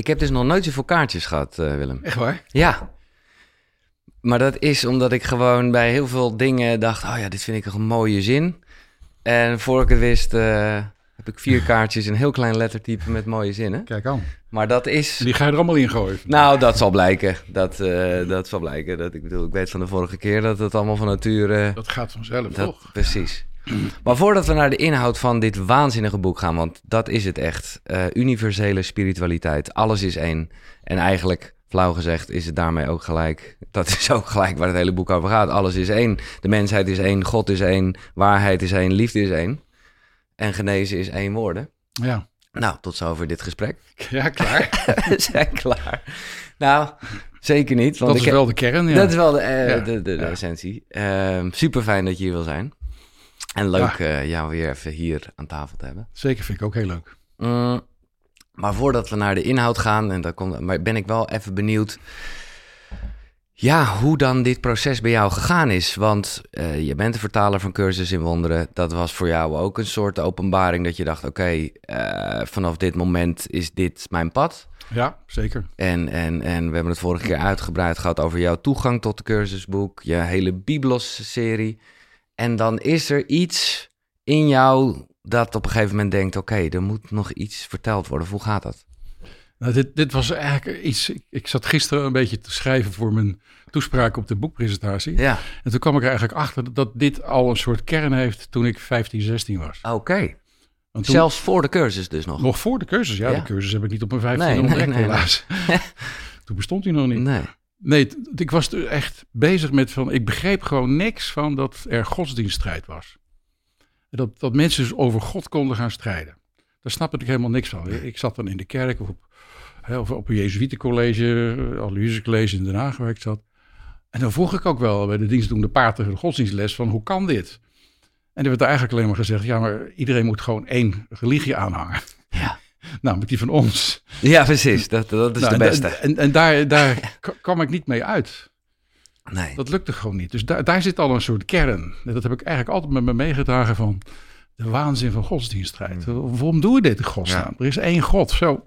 Ik heb dus nog nooit zoveel kaartjes gehad, eh, Willem. Echt waar? Ja. Maar dat is omdat ik gewoon bij heel veel dingen dacht... oh ja, dit vind ik een mooie zin. En voor ik het wist, eh, heb ik vier kaartjes... een heel klein lettertype met mooie zinnen. Kijk aan. Maar dat is... Die ga je er allemaal in gooien. Nou, dat zal blijken. Dat, eh, dat zal blijken. Dat, ik bedoel, ik weet van de vorige keer dat het allemaal van nature... Dat gaat vanzelf, dat, toch? Precies. Maar voordat we naar de inhoud van dit waanzinnige boek gaan, want dat is het echt. eh, universele spiritualiteit, alles is één. En eigenlijk, flauw gezegd, is het daarmee ook gelijk. Dat is ook gelijk waar het hele boek over gaat. Alles is één. De mensheid is één, God is één, waarheid is één, liefde is één. En genezen is één woorden. Ja. Nou, tot zover dit gesprek. Ja, klaar. we zijn klaar. Nou, zeker niet. Want dat is wel de kern, ja. dat is wel de, eh, Ja, de, de, de ja. essentie. super fijn dat je hier wil zijn. En leuk eh, jou weer even hier aan tafel te hebben. Zeker, vind ik ook heel leuk. Mm, maar voordat we naar de inhoud gaan, en daar komt, maar ben ik wel even benieuwd. Ja, hoe dan dit proces bij jou gegaan is. Want eh, je bent de vertaler van Cursus in Wonderen. Dat was voor jou ook een soort openbaring dat je dacht: oké, eh, vanaf dit moment is dit mijn pad. Ja, zeker. En, en, en we hebben het vorige keer uitgebreid gehad over jouw toegang tot de cursusboek, je hele Biblos-serie. En dan is er iets in jou dat op een gegeven moment denkt: oké, er moet nog iets verteld worden. Hoe gaat dat? Nou, dit, dit was eigenlijk iets... Ik, ik zat gisteren een beetje te schrijven voor mijn toespraak op de boekpresentatie. Ja, En toen kwam ik er eigenlijk achter dat dit al een soort kern heeft toen ik 15, 16 was. oké. Toen, Zelfs voor de cursus dus nog. Nog voor de cursus. Ja, Ja. de cursus heb ik niet op mijn 15 Nee, nee, ontdekt, nee, nee. helaas. toen bestond hij nog niet. Nee. Nee, ik was er echt bezig met van... Ik begreep gewoon niks van dat er godsdienststrijd was. Dat, dat mensen dus over God konden gaan strijden. Daar snapte ik helemaal niks van. Ik zat dan in de kerk of op, of op een Jezuïetencollege, Aloysius College in Den Haag waar zat. En dan vroeg ik ook wel bij de dienstdoende pater de godsdienstles van hoe kan dit? En er werd eigenlijk alleen maar gezegd, ja maar iedereen moet gewoon één religie aanhangen. Ja. Namelijk die van ons. ja, precies. Dat, dat is Nou, de en- beste. En, en daar, daar kwam ik niet mee uit. Nee. Dat lukte gewoon niet. Dus daar, daar zit al een soort kern. En dat heb ik eigenlijk altijd met me meegedragen van de waanzin van godsdienststrijd. Waarom doen we dit in godsnaam? Hmm. Ja. Er is één God. Zo,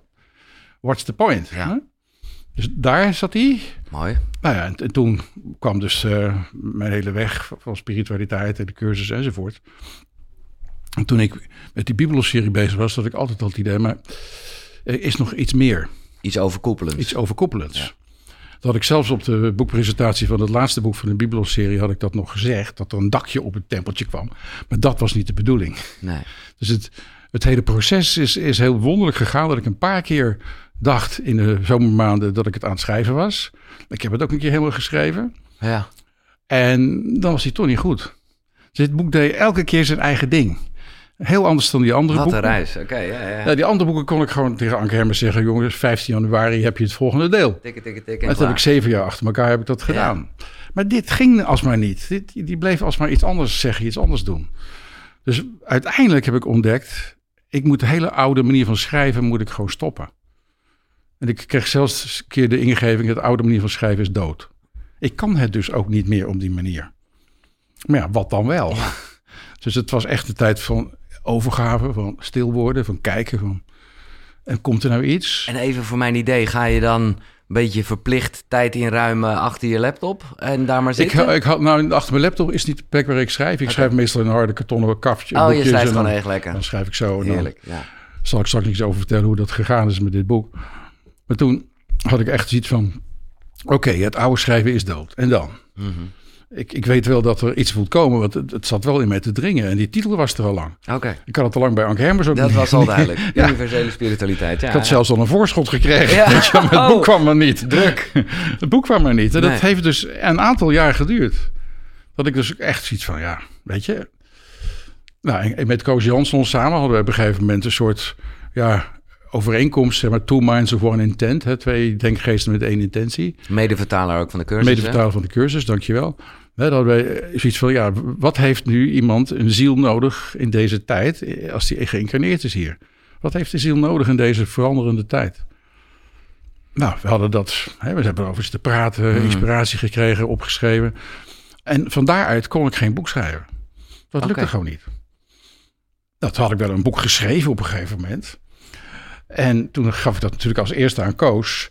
what's the point? Ja. hè? Dus daar zat hij. Mooi. Nou ja, en, en toen kwam dus eh, mijn hele weg van spiritualiteit en de cursus enzovoort. En toen ik met die Bibelserie bezig was, had ik altijd al het idee, maar er is nog iets meer. Iets overkoepelends. Iets overkoepelends. Dat had ik zelfs op de boekpresentatie van het laatste boek van de Bibelserie had ik dat nog gezegd. Dat er een dakje op het tempeltje kwam. Maar dat was niet de bedoeling. Nee. Dus het, het hele proces is, is heel wonderlijk gegaan. Dat ik een paar keer dacht in de zomermaanden dat ik het aan het schrijven was. Ik heb het ook een keer helemaal geschreven. Ja. En dan was hij toch niet goed. Dus dit boek deed elke keer zijn eigen ding. Heel anders dan die andere Wat een boeken. reis. Oké, ja, ja. Ja, die andere boeken kon ik gewoon tegen Anke Hermers zeggen... jongens, 15 januari heb je het volgende deel. Tikken, tikken, tikken. En en dat heb ik zeven jaar achter elkaar heb ik dat gedaan. Maar dit ging alsmaar niet. Dit, die bleef alsmaar iets anders zeggen, iets anders doen. Dus uiteindelijk heb ik ontdekt... ik moet de hele oude manier van schrijven moet ik gewoon stoppen. En ik kreeg zelfs een keer de ingeving... dat de oude manier van schrijven is dood. Ik kan het dus ook niet meer op die manier. Maar ja, wat dan wel? Dus het was echt een tijd van overgave, van stil worden, van kijken. Van, en komt er nou iets? En even voor mijn idee, ga je dan een beetje verplicht tijd inruimen achter je laptop en daar maar Ik, zitten? ik had nou achter mijn laptop is niet de plek waar ik schrijf. Ik schrijf meestal in een harde kartonnen kapje. oh, je schrijft gewoon dan, echt lekker. dan schrijf ik zo. En dan ja. zal ik straks iets over vertellen hoe dat gegaan is met dit boek. Maar toen had ik echt zoiets van: oké, het oude schrijven is dood. En dan? Mhm. Ik, ik weet wel dat er iets moet komen, want het, het zat wel in mij te dringen. En die titel was er al lang. Oké, Ik had het al lang bij Anke Hermers ook dat niet- was al duidelijk. Ja. Universele spiritualiteit, ja. Ik had ja. zelfs al een voorschot gekregen. Ja. Weet je, wel, maar het Oh. boek kwam maar niet. Druk. Het boek kwam maar niet. En Nee. dat heeft dus een aantal jaar geduurd. Dat ik dus echt zoiets van, ja, weet je. Nou, en met Koos Jansson samen hadden we op een gegeven moment een soort, ja, overeenkomst. Zeg maar, two minds of one intent. Hè, twee denkgeesten met één intentie. Medevertaler ook van de cursus, hè? Medevertaler van de cursus, dankjewel. Hè, dat wij eh, zoiets van, ja, wat heeft nu iemand een ziel nodig in deze tijd eh, als die geïncarneerd is hier? Wat heeft de ziel nodig in deze veranderende tijd? Nou, we hadden dat, hè, we hebben erover zitten praten, inspiratie gekregen, opgeschreven. En van daaruit kon ik geen boek schrijven. Dat lukte gewoon niet. Dat had ik wel een boek geschreven op een gegeven moment. En toen gaf ik dat natuurlijk als eerste aan Koos.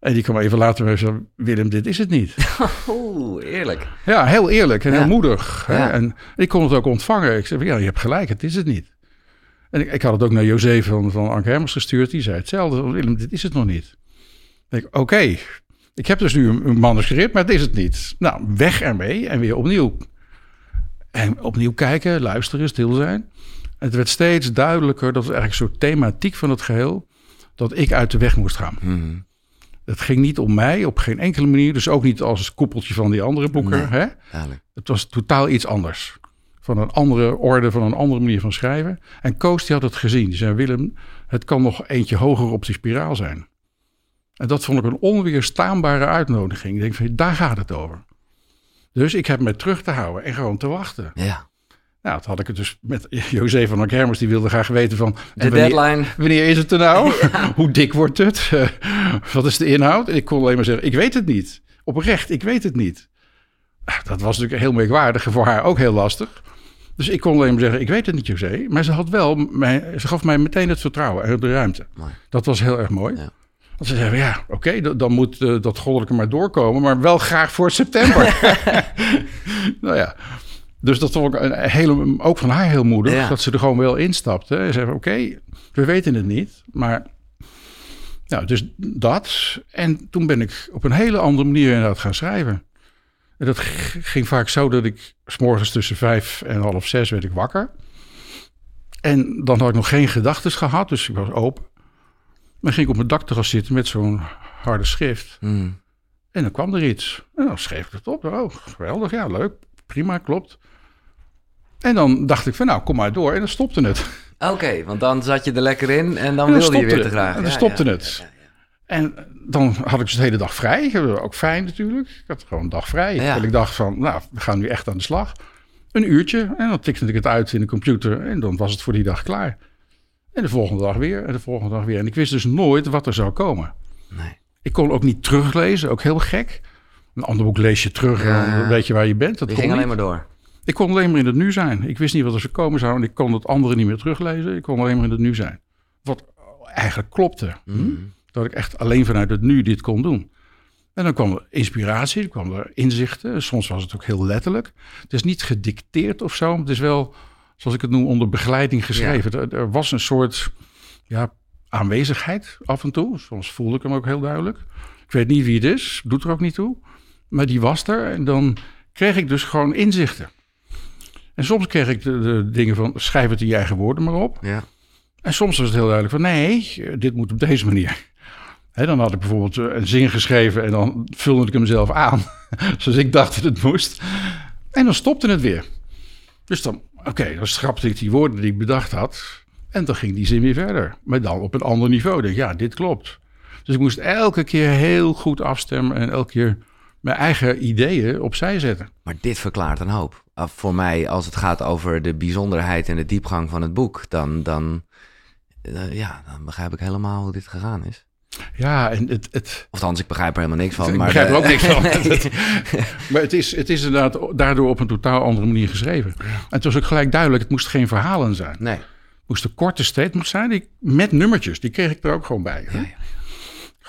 En die kwam even later bij zei, Willem, dit is het niet. Oeh, eerlijk. Ja, heel eerlijk en Ja. heel moedig. hè. Ja. En ik kon het ook ontvangen. Ik zei, ja, je hebt gelijk, het is het niet. En ik, ik had het ook naar José van, van Anke Hermers gestuurd. Die zei hetzelfde. Willem, dit is het nog niet. Ik denk, oké, ik heb dus nu een, een manuscript, maar het is het niet. Nou, weg ermee en weer opnieuw. En opnieuw kijken, luisteren, stil zijn. Het werd steeds duidelijker, dat was eigenlijk een soort thematiek van het geheel, dat ik uit de weg moest gaan. Mhm. Het ging niet om mij op geen enkele manier, dus ook niet als koepeltje van die andere boeken. Nee. Hè? Duidelijk. Het was totaal iets anders. Van een andere orde, van een andere manier van schrijven. En Koos die had het gezien. Die zei, Willem, het kan nog eentje hoger op die spiraal zijn. En dat vond ik een onweerstaanbare uitnodiging. Ik denk van, daar gaat het over. Dus ik heb me terug te houden en gewoon te wachten. Ja. Nou, dat had ik het dus met José van der Hermers. Die wilde graag weten van... De wanneer- deadline. Wanneer is het er nou? Hoe dik wordt het? Wat is de inhoud? En ik kon alleen maar zeggen, ik weet het niet. Oprecht, ik weet het niet. Ah, Dat was natuurlijk heel merkwaardig en voor haar ook heel lastig. Dus ik kon alleen maar zeggen, ik weet het niet, José. Maar ze had wel, mij, ze gaf mij meteen het vertrouwen en de ruimte. Mooi. Dat was heel erg mooi. Ja. Want ze zei, ja, oké, dan- dan moet eh, dat goddelijke maar doorkomen. Maar wel graag voor september. nou ja, dus dat vond ik een hele, ook van haar heel moedig. Ja. Dat ze er gewoon wel instapte. En zei, oké, we weten het niet. Maar, nou, dus dat. En toen ben ik op een hele andere manier inderdaad gaan schrijven. En dat ging vaak zo dat ik... s morgens tussen vijf en half zes werd ik wakker. En dan had ik nog geen gedachten gehad, dus ik was open. Dan ging ik op mijn dakterras zitten met zo'n harde schrift. Mhm. En dan kwam er iets. En dan schreef ik het op. Oh, geweldig, ja, leuk. Prima, klopt. En dan dacht ik van, nou, kom maar door. En dan stopte het. Oké, want dan zat je er lekker in en dan En dan wilde je weer het. te graag. En dan Ja, stopte ja. het. En dan had ik dus de hele dag vrij. Ook fijn natuurlijk. Ik had gewoon een dag vrij. En ik dacht van, nou, we gaan nu echt aan de slag. Een uurtje. En dan tikte ik het uit in de computer. En dan was het voor die dag klaar. En de volgende dag weer. En de volgende dag weer. En ik wist dus nooit wat er zou komen. Nee. Ik kon ook niet teruglezen. Ook heel gek. Een ander boek lees je terug en dan weet je waar je bent. Dat ging niet. alleen maar door. Ik kon alleen maar in het nu zijn. Ik wist niet wat er zou komen zou. En ik kon het andere niet meer teruglezen. Ik kon alleen maar in het nu zijn. Wat eigenlijk klopte. Hm? Mhm. Dat ik echt alleen vanuit het nu dit kon doen. En dan kwam er inspiratie, er kwam er inzichten. Soms was het ook heel letterlijk. Het is niet gedicteerd of zo. maar Het is wel, zoals ik het noem, onder begeleiding geschreven. Er, er was een soort ja, aanwezigheid af en toe. Soms voelde ik hem ook heel duidelijk. Ik weet niet wie het is, doet er ook niet toe. Maar die was er en dan kreeg ik dus gewoon inzichten. En soms kreeg ik de, de dingen van schrijf het in je eigen woorden maar op. Ja. En soms was het heel duidelijk van nee, dit moet op deze manier. Hè, dan had ik bijvoorbeeld eh, een zin geschreven en dan vulde ik hem zelf aan. zoals ik dacht dat het moest. En dan stopte het weer. Dus dan, oké, dan schrapte ik die woorden die ik bedacht had. En dan ging die zin weer verder. Maar dan op een ander niveau. Dacht, ja, dit klopt. Dus ik moest elke keer heel goed afstemmen en elke keer mijn eigen ideeën opzij zetten. Maar dit verklaart een hoop. Uh, voor mij, als het gaat over de bijzonderheid en de diepgang van het boek, dan, dan, eh, ja, dan begrijp ik helemaal hoe dit gegaan is. Ja, en het, het, Of althans, ik begrijp er helemaal niks van. Ik maar begrijp er ook niks van. Nee. Maar het is, het is inderdaad daardoor op een totaal andere manier geschreven. En het was ook gelijk duidelijk, het moest geen verhalen zijn. Het nee. moesten korte statements zijn, die, met nummertjes. Die kreeg ik er ook gewoon bij. ja.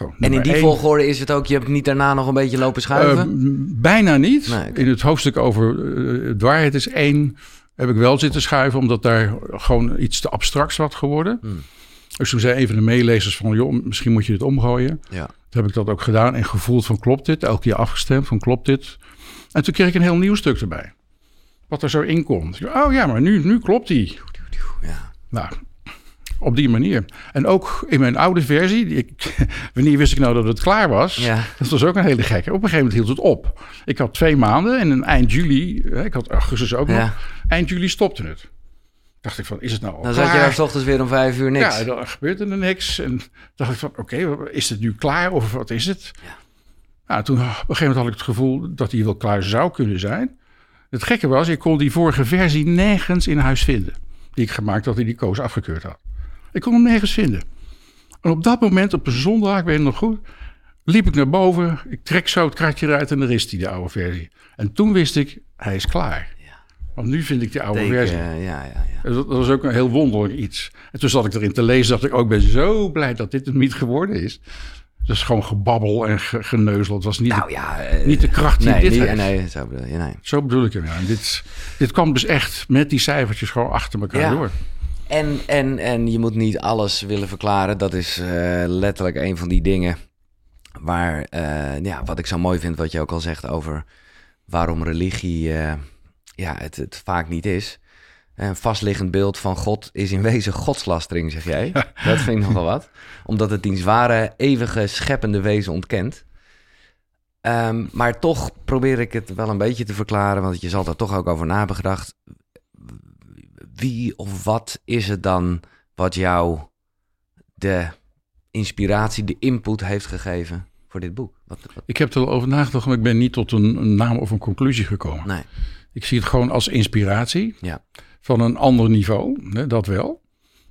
Gewoon, En in die één. volgorde is het ook, je hebt niet daarna nog een beetje lopen schuiven? Eh, bijna niet. Nee. In het hoofdstuk over uh, dwaarheid is één... heb ik wel zitten schuiven... omdat daar gewoon iets te abstracts was geworden. Hmm. Dus toen zei een van de meelezers van... joh, misschien moet je dit omgooien. ja. Toen heb ik dat ook gedaan en gevoeld van klopt dit? Elke keer afgestemd van klopt dit? En toen kreeg ik een heel nieuw stuk erbij. Wat er zo in komt. Oh ja, maar nu, nu klopt die. ja. Nou, op die manier. En ook in mijn oude versie, die ik, wanneer wist ik nou dat het klaar was? Ja. Dat was ook een hele gekke. Op een gegeven moment hield het op. Ik had twee maanden en in eind juli, hè, ik had augustus ook Ja. nog, eind juli stopte het. Dacht ik van, is het nou al Dan zat je daar 's ochtends weer om vijf uur niks. Ja, dan gebeurde er niks. En dacht ik van, oké, is het nu klaar of wat is het? Ja. Nou, toen op een gegeven moment had ik het gevoel dat hij wel klaar zou kunnen zijn. Het gekke was, ik kon die vorige versie nergens in huis vinden. Die ik gemaakt had, die die koos afgekeurd had. Ik kon hem nergens vinden. En op dat moment, op een zondag, ik weet het nog goed, liep ik naar boven. Ik trek zo het kratje eruit en daar is die, de oude versie. En toen wist ik, hij is klaar. Want nu vind ik die oude Teken, versie. ja, ja, ja. Dat, dat was ook een heel wonderlijk iets. En toen zat ik erin te lezen, dacht ik ook, ik ben zo blij dat dit het niet geworden is. Het is gewoon gebabbel en ge- geneuzel. Het was niet, Nou ja, niet de kracht die nee, dit niet- heeft. nee, zo bedoel je, nee. Zo bedoel ik hem. Ja. En dit, dit kwam dus echt met die cijfertjes gewoon achter elkaar Ja. door. En, en, en je moet niet alles willen verklaren. Dat is eh, letterlijk een van die dingen waar, eh, ja, wat ik zo mooi vind, wat je ook al zegt over waarom religie eh, ja, het, het vaak niet is. Een vastliggend beeld van God is in wezen godslastering, zeg jij. Dat vind ik nogal wat. Omdat het diens ware, eeuwige, scheppende wezen ontkent. Ehm, maar toch probeer ik het wel een beetje te verklaren, want je zal daar toch ook over na hebben gedacht wie of wat is het dan wat jou de inspiratie, de input heeft gegeven voor dit boek? Wat, wat- Ik heb er wel over nagedacht, maar ik ben niet tot een, een naam of een conclusie gekomen. nee, Ik zie het gewoon als inspiratie ja, van een ander niveau, hè, dat wel.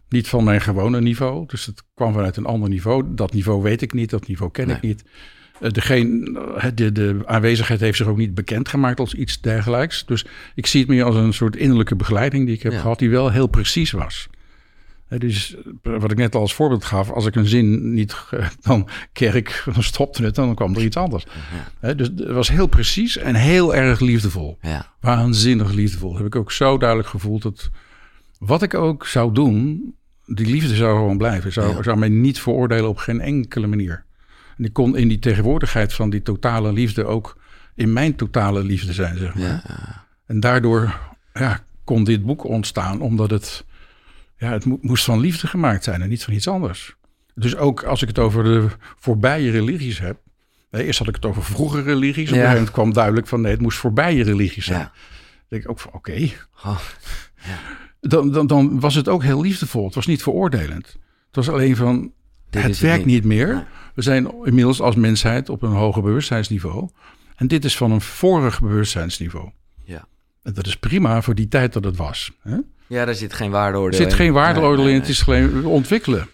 Niet van mijn gewone niveau, dus het kwam vanuit een ander niveau. Dat niveau weet ik niet, dat niveau ken ik niet. Eh, Degene, eh, de, de aanwezigheid heeft zich ook niet bekendgemaakt als iets dergelijks. Dus ik zie het meer als een soort innerlijke begeleiding die ik heb Ja. gehad, die wel heel precies was. Dus eh, wat ik net al als voorbeeld gaf, als ik een zin niet, dan kerk, dan stopte het, dan kwam er iets anders. Dus het was heel precies en heel erg liefdevol. ja, Waanzinnig liefdevol. Heb ik ook zo duidelijk gevoeld dat wat ik ook zou doen, die liefde zou gewoon blijven. Zou, Ja. zou mij niet veroordelen op geen enkele manier. En ik kon in die tegenwoordigheid van die totale liefde ook in mijn totale liefde zijn, zeg maar. ja, En daardoor ja, kon dit boek ontstaan, omdat het, ja, het mo- moest van liefde gemaakt zijn en niet van iets anders. Dus ook als ik het over de voorbije religies heb. Eerst had ik het over vroege religies. Op een Ja. gegeven moment kwam duidelijk van nee, het moest voorbije religies zijn. ja. Dan denk ik ook van oké. Oh, Dan, dan, dan was het ook heel liefdevol. Het was niet veroordelend. Het was alleen van Dit het werkt niet, meer. We zijn inmiddels als mensheid op een hoger bewustzijnsniveau. En dit is van een vorig bewustzijnsniveau. ja. En dat is prima voor die tijd dat het was. Hè? ja, daar zit geen waardeoordeel Er zit in. geen waardeoordeel Nee, nee, in, het is alleen ontwikkelen.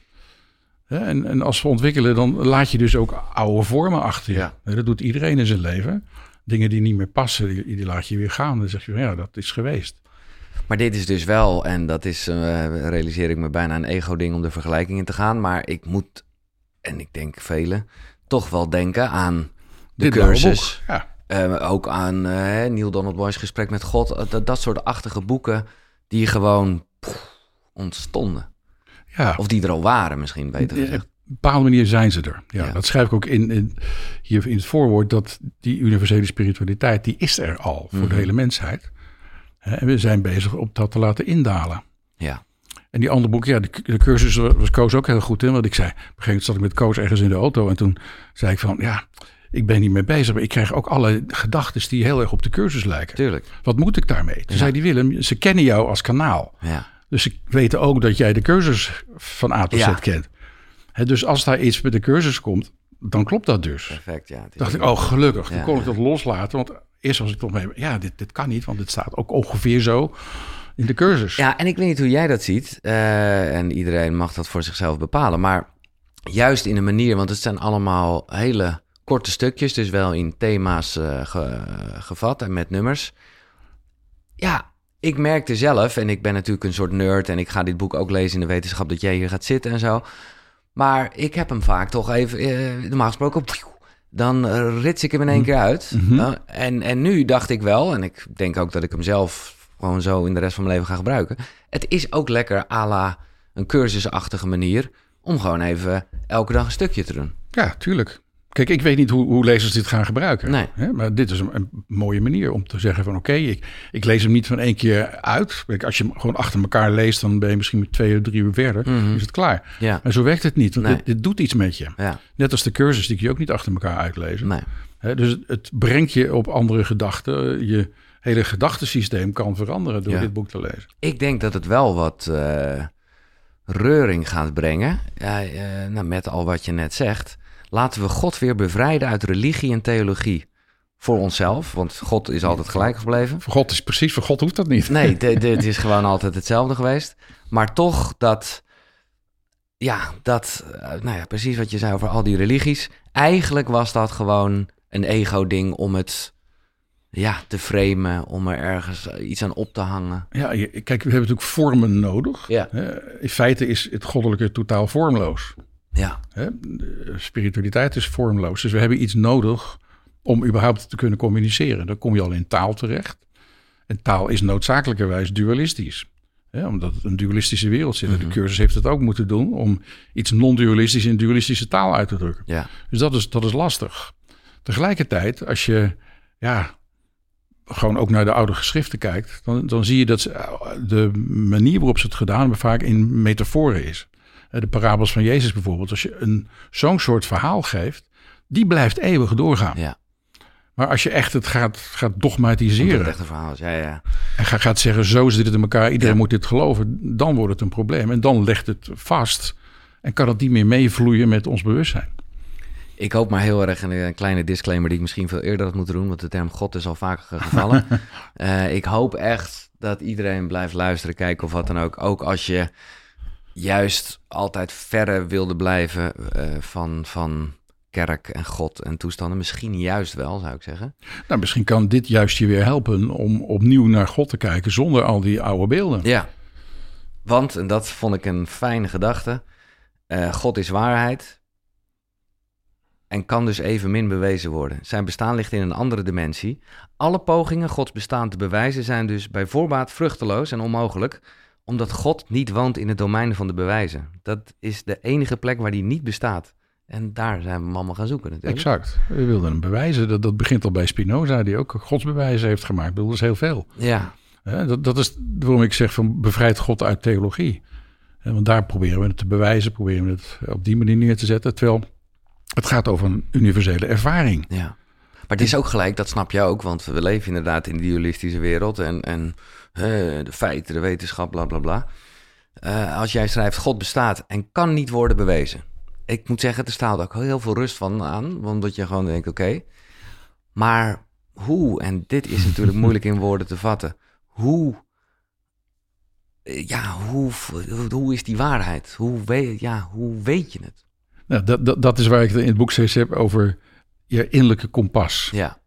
En, en als we ontwikkelen, dan laat je dus ook oude vormen achter je. Ja. Dat doet iedereen in zijn leven. Dingen die niet meer passen, die, die laat je weer gaan. Dan zeg je ja, dat is geweest. Maar dit is dus wel, en dat is, eh, realiseer ik me bijna een ego-ding om de vergelijking in te gaan. Maar ik moet, en ik denk velen, toch wel denken aan de Dit cursus. Ja, Eh, ook aan eh Neil Donald Boy's gesprek met God. Eh, Dat, dat soort achtige boeken die gewoon ontstonden. ja. Of die er al waren misschien, beter Ja, gezegd. Op een bepaalde manier zijn ze er. Ja, Ja. Dat schrijf ik ook in, in, hier in het voorwoord. Dat die universele spiritualiteit, die is er al voor de Mhm. hele mensheid. En we zijn bezig om dat te laten indalen. Ja, En die andere boeken, ja, de, de cursus was Koos ook heel goed in. Want ik zei, op een gegeven moment zat ik met Koos ergens in de auto. En toen zei ik van, ja, ik ben niet mee bezig. Maar ik krijg ook alle gedachten die heel erg op de cursus lijken. tuurlijk. Wat moet ik daarmee? Toen zei die Willem, ze kennen jou als kanaal. Ja, Dus ze weten ook dat jij de cursus van A tot Ja. Z kent. Dus als daar iets met de cursus komt, dan klopt dat dus. perfect. Ja, dacht ik, oh gelukkig, Ja, kon ik dat loslaten. Want eerst was ik toch mee, ja, dit, dit kan niet. Want het staat ook ongeveer zo in de cursus. Ja, en ik weet niet hoe jij dat ziet. eh, en iedereen mag dat voor zichzelf bepalen. Maar juist in een manier, want het zijn allemaal hele korte stukjes. Dus wel in thema's eh, ge- gevat en met nummers. Ja, ik merkte zelf, en ik ben natuurlijk een soort nerd... en ik ga dit boek ook lezen in de wetenschap dat jij hier gaat zitten en zo. Maar ik heb hem vaak toch even, eh, normaal gesproken... Dan eh, rits ik hem in één keer uit. Mhm. Nou, en, en nu dacht ik wel, en ik denk ook dat ik hem zelf gewoon zo in de rest van mijn leven ga gebruiken. Het is ook lekker à la een cursusachtige manier om gewoon even elke dag een stukje te doen. Ja, tuurlijk. Kijk, ik weet niet hoe, hoe lezers dit gaan gebruiken. Nee. Hè? Maar dit is een, een mooie manier om te zeggen van... oké, ik, ik lees hem niet van één keer uit. Kijk, als je hem gewoon achter elkaar leest... dan ben je misschien met twee of drie uur verder. Mhm. is het klaar. Ja, Maar zo werkt het niet. Want Nee. dit, dit doet iets met je. ja, Net als de cursus, die kun je ook niet achter elkaar uitlezen. nee. Hè, dus het, het brengt je op andere gedachten. Je hele gedachtensysteem kan veranderen door Ja. dit boek te lezen. Ik denk dat het wel wat eh, reuring gaat brengen. Eh, nou, met al wat je net zegt. Laten we God weer bevrijden uit religie en theologie. Voor onszelf, want God is altijd gelijk gebleven. Voor God is precies, voor God hoeft dat niet. Nee, dit is gewoon altijd hetzelfde geweest. Maar toch dat, ja, dat, eh, nou ja, precies wat je zei over al die religies. Eigenlijk was dat gewoon een ego-ding om het ja, te framen, om er ergens iets aan op te hangen. Ja, kijk, we hebben natuurlijk vormen nodig. Ja. Hè, In feite is het goddelijke totaal vormloos. Ja, Hè? De Spiritualiteit is vormloos. Dus we hebben iets nodig om überhaupt te kunnen communiceren. Dan kom je al in taal terecht. En taal is noodzakelijkerwijs dualistisch. Hè? Omdat het een dualistische wereld zit. En De cursus heeft het ook moeten doen om iets non-dualistisch in dualistische taal uit te drukken. ja, Dus dat is, dat is lastig. Tegelijkertijd, als je ja, gewoon ook naar de oude geschriften kijkt, dan, dan zie je dat ze, de manier waarop ze het gedaan hebben vaak in metaforen is. Eh, De parabels van Jezus bijvoorbeeld, als je een, zo'n soort verhaal geeft, die blijft eeuwig doorgaan. ja. Maar als je echt het gaat, gaat het dogmatiseren een verhaal is. Ja, ja. en ga- gaat zeggen, zo zit het in elkaar, iedereen Ja. moet dit geloven, dan wordt het een probleem. En dan legt het vast en kan het niet meer meevloeien met ons bewustzijn. Ik hoop maar heel erg, en een kleine disclaimer die ik misschien veel eerder had moeten doen, want de term God is al vaker gevallen. Eh, ik hoop echt dat iedereen blijft luisteren, kijken of wat dan ook. Ook als je juist altijd verre wilde blijven eh, van, van kerk en God en toestanden. Misschien juist wel, zou ik zeggen. Nou, misschien kan dit juist je weer helpen om opnieuw naar God te kijken zonder al die oude beelden. Ja, want, en dat vond ik een fijne gedachte, eh, God is waarheid en kan dus evenmin bewezen worden. Zijn bestaan ligt in een andere dimensie. Alle pogingen Gods bestaan te bewijzen zijn dus bij voorbaat vruchteloos en onmogelijk, omdat God niet woont in het domein van de bewijzen. Dat is de enige plek waar die niet bestaat. En daar zijn we hem allemaal gaan zoeken natuurlijk. Exact. We wilden hem bewijzen. Dat, dat begint al bij Spinoza, die ook godsbewijzen heeft gemaakt. Ik bedoel, dat is heel veel. Ja, Dat, dat is waarom ik zeg van bevrijd God uit theologie. Want daar proberen we het te bewijzen, proberen we het op die manier neer te zetten. Terwijl het gaat over een universele ervaring. Ja. Maar het is ook gelijk, dat snap je ook, want we leven inderdaad in die dualistische wereld en, en de feiten, de wetenschap, bla bla bla. Eh, als jij schrijft, God bestaat en kan niet worden bewezen. Ik moet zeggen, er staat ook heel veel rust van aan, omdat je gewoon denkt, oké. maar hoe, en dit is natuurlijk moeilijk in woorden te vatten, hoe, ja, hoe, hoe is die waarheid? Hoe weet, ja, hoe weet je het? Nou, dat, dat, dat is waar ik het in het boek steeds heb over je innerlijke kompas. Ja,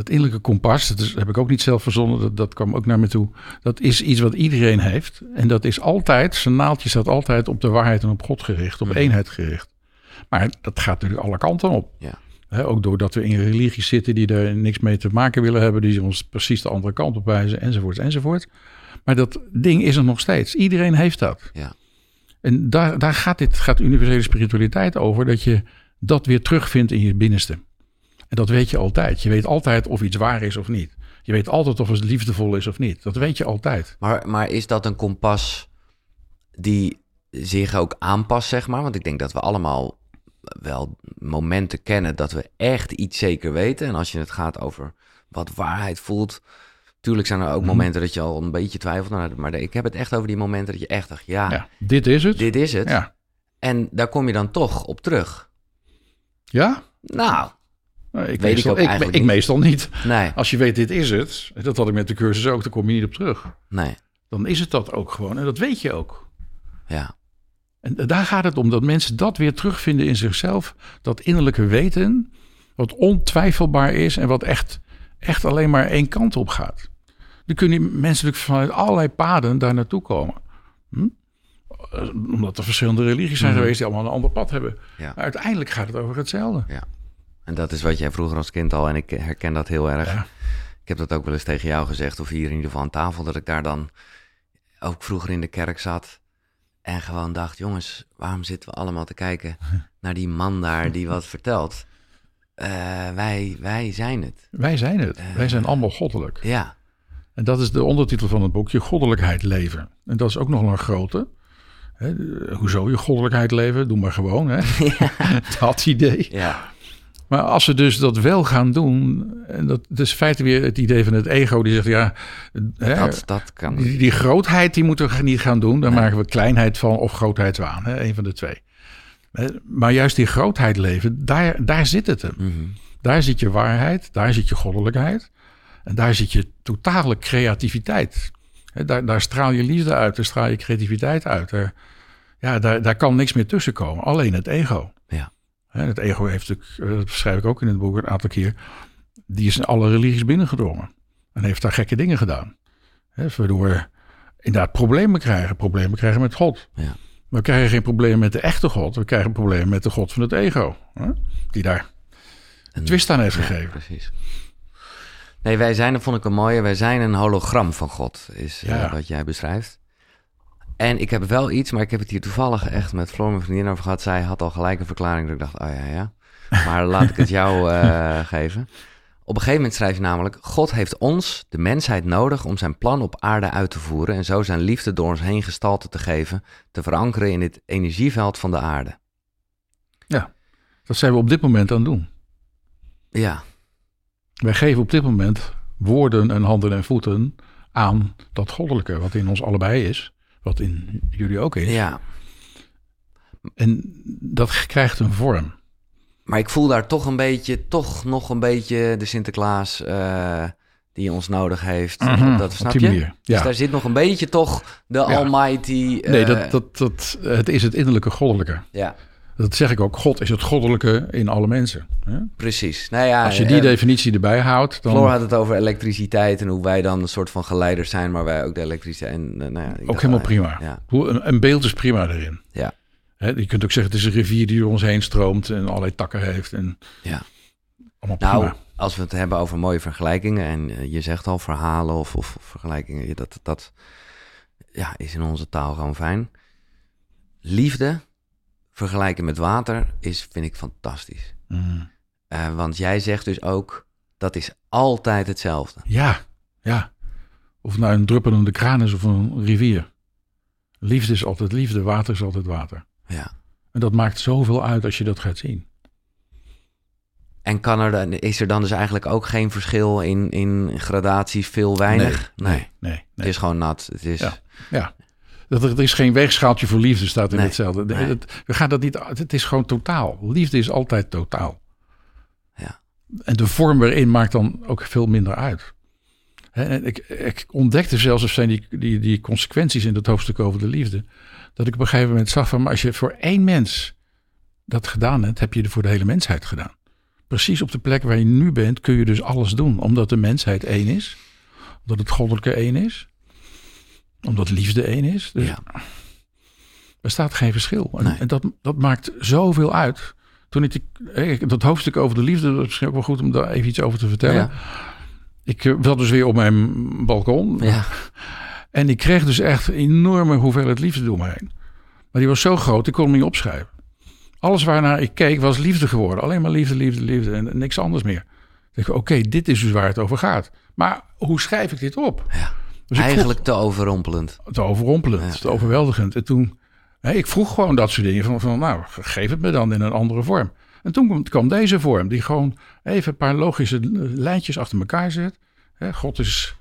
Dat innerlijke kompas, dat heb ik ook niet zelf verzonnen, dat, dat kwam ook naar me toe. Dat is iets wat iedereen heeft. En dat is altijd, zijn naaldje staat altijd op de waarheid en op God gericht, op eenheid gericht. Maar dat gaat natuurlijk alle kanten op. ja, ook doordat we in religies zitten die er niks mee te maken willen hebben, die ons precies de andere kant op wijzen, enzovoort, enzovoort. Maar dat ding is er nog steeds. Iedereen heeft dat. ja, En daar, daar gaat dit, gaat universele spiritualiteit over, dat je dat weer terugvindt in je binnenste. En dat weet je altijd. Je weet altijd of iets waar is of niet. Je weet altijd of het liefdevol is of niet. Dat weet je altijd. Maar, maar is dat een kompas die zich ook aanpast, zeg maar? Want ik denk dat we allemaal wel momenten kennen dat we echt iets zeker weten. En als je het gaat over wat waarheid voelt. Tuurlijk zijn er ook Mhm. momenten dat je al een beetje twijfelt. Nou, Maar ik heb het echt over die momenten dat je echt dacht, ja, Ja, dit is het. dit is het. Ja. En daar kom je dan toch op terug. Ja? Nou, Nou, ik, Weet ik meestal, ook ik, eigenlijk ik niet. meestal niet. nee, Als je weet dit is het, dat had ik met de cursus ook, dan kom je niet op terug. nee, Dan is het dat ook gewoon. En dat weet je ook. ja, En daar gaat het om, dat mensen dat weer terugvinden in zichzelf. Dat innerlijke weten, wat ontwijfelbaar is en wat echt, echt alleen maar één kant op gaat. Dan kunnen die mensen natuurlijk vanuit allerlei paden daar naartoe komen. Hm? Eh, Omdat er verschillende religies zijn Mhm. geweest die allemaal een ander pad hebben. Ja. Maar uiteindelijk gaat het over hetzelfde. En dat is wat jij vroeger als kind al, en ik herken dat heel erg. Ja. Ik heb dat ook wel eens tegen jou gezegd, of hier in ieder geval aan tafel, dat ik daar dan ook vroeger in de kerk zat en gewoon dacht, jongens, waarom zitten we allemaal te kijken naar die man daar die wat vertelt? Eh, wij, wij zijn het. Wij zijn het. Eh. Wij zijn allemaal goddelijk. Ja, En dat is de ondertitel van het boek, je goddelijkheid leven. En dat is ook nog een grote. Hè, de- hoezo je goddelijkheid leven? Doe maar gewoon. Hè? dat idee. ja, Maar als ze dus dat wel gaan doen, en dat, dat is in feite weer het idee van het ego die zegt ja, hè, dat, dat kan. die, die grootheid die moeten we niet gaan doen, daar Nee. maken we kleinheid van of grootheidswaan, hè, een van de twee. Maar juist die grootheid leven, daar, daar zit het hem. Mhm. Daar zit je waarheid, daar zit je goddelijkheid en daar zit je totale creativiteit. Hè, Daar, daar straal je liefde uit, daar straal je creativiteit uit. Ja, daar, daar kan niks meer tussen komen, alleen het ego. Het ego heeft natuurlijk, eh, dat beschrijf ik ook in het boek een aantal keer, die is in alle religies binnengedrongen. En heeft daar gekke dingen gedaan. Waardoor we inderdaad problemen krijgen. Problemen krijgen met God. Ja. We krijgen geen problemen met de echte God. We krijgen problemen met de God van het ego. Die daar een twist aan heeft Ja, gegeven. precies. Nee, wij zijn, dat vond ik een mooie, wij zijn een hologram van God, is eh, Ja. wat jij beschrijft. En ik heb wel iets, maar ik heb het hier toevallig echt met Floor, mijn vriendin, over gehad. Zij had al gelijk een verklaring dat ik dacht, oh ja, ja. Maar laat ik het jou eh, geven. Op een gegeven moment schrijf je namelijk... God heeft ons, de mensheid, nodig om zijn plan op aarde uit te voeren... en zo zijn liefde door ons heen gestalte te geven... te verankeren in het energieveld van de aarde. Dat zijn we op dit moment aan het doen. Ja, Wij geven op dit moment woorden en handen en voeten aan dat goddelijke, wat in ons allebei is, wat in jullie ook is. ja. En dat krijgt een vorm. Maar ik voel daar toch een beetje, toch nog een beetje de Sinterklaas eh, die ons nodig heeft. Mhm, dat snap je? manier, Dus daar zit nog een beetje toch de almighty... eh, Nee, dat, dat, dat, het is het innerlijke goddelijke. Ja, Dat zeg ik ook. God is het goddelijke in alle mensen. hè? precies. Nou ja, Als je die eh, definitie erbij houdt, dan Floor had het over elektriciteit en hoe wij dan een soort van geleiders zijn, maar wij ook de elektriciteit. En, eh, nou ja, ook dacht, helemaal prima. Ja, Hoe- Een, een beeld is prima erin. Ja. Hè, je kunt ook zeggen, het is een rivier die door ons heen stroomt en allerlei takken heeft. En Ja. Allemaal Nou, prima. als we het hebben over mooie vergelijkingen en eh, je zegt al verhalen of, of vergelijkingen, dat, dat ja, is in onze taal gewoon fijn. Liefde vergelijken met water is, vind ik, fantastisch. Mm. Eh, want jij zegt dus ook, dat is altijd hetzelfde. Ja, ja. Of het nou een druppelende kraan is of een rivier. Liefde is altijd liefde, water is altijd water. Ja. En dat maakt zoveel uit als je dat gaat zien. En kan er, dan- is er dan dus eigenlijk ook geen verschil in, in gradaties, veel, weinig? Nee, nee, Het nee. is gewoon nat. Het is, Ja. Ja. Dat er, er is geen weegschaaltje voor liefde, staat in Nee, hetzelfde. nee. Het, we gaan dat niet, het is gewoon totaal. Liefde is altijd totaal. Ja. En de vorm waarin maakt dan ook veel minder uit. En ik, ik ontdekte zelfs, of zijn die, die, die consequenties in dat hoofdstuk over de liefde, dat ik op een gegeven moment zag van, maar als je voor één mens dat gedaan hebt, heb je het voor de hele mensheid gedaan. Precies op de plek waar je nu bent, kun je dus alles doen, omdat de mensheid één is, omdat het goddelijke één is, omdat liefde één is. Dus Ja. er staat geen verschil. En, Nee. en dat, dat maakt zoveel uit. Toen ik, eh, dat hoofdstuk over de liefde, dat is misschien ook wel goed om daar even iets over te vertellen. Ja. Ik eh, zat dus weer op mijn balkon. Ja. En ik kreeg dus echt een enorme hoeveelheid liefde door me heen. Maar die was zo groot, ik kon hem niet opschrijven. Alles waarnaar ik keek was liefde geworden. Alleen maar liefde, liefde, liefde en niks anders meer. Ik dacht, oké, dit is dus waar het over gaat. Maar hoe schrijf ik dit op? Ja. Dus Eigenlijk te overrompelend. te overrompelend, Ja. te overweldigend. En toen, hè, ik vroeg gewoon dat soort dingen. Van, van, nou, geef het me dan in een andere vorm. En toen kwam, kwam deze vorm, die gewoon even een paar logische lijntjes achter elkaar zet. Hè, God is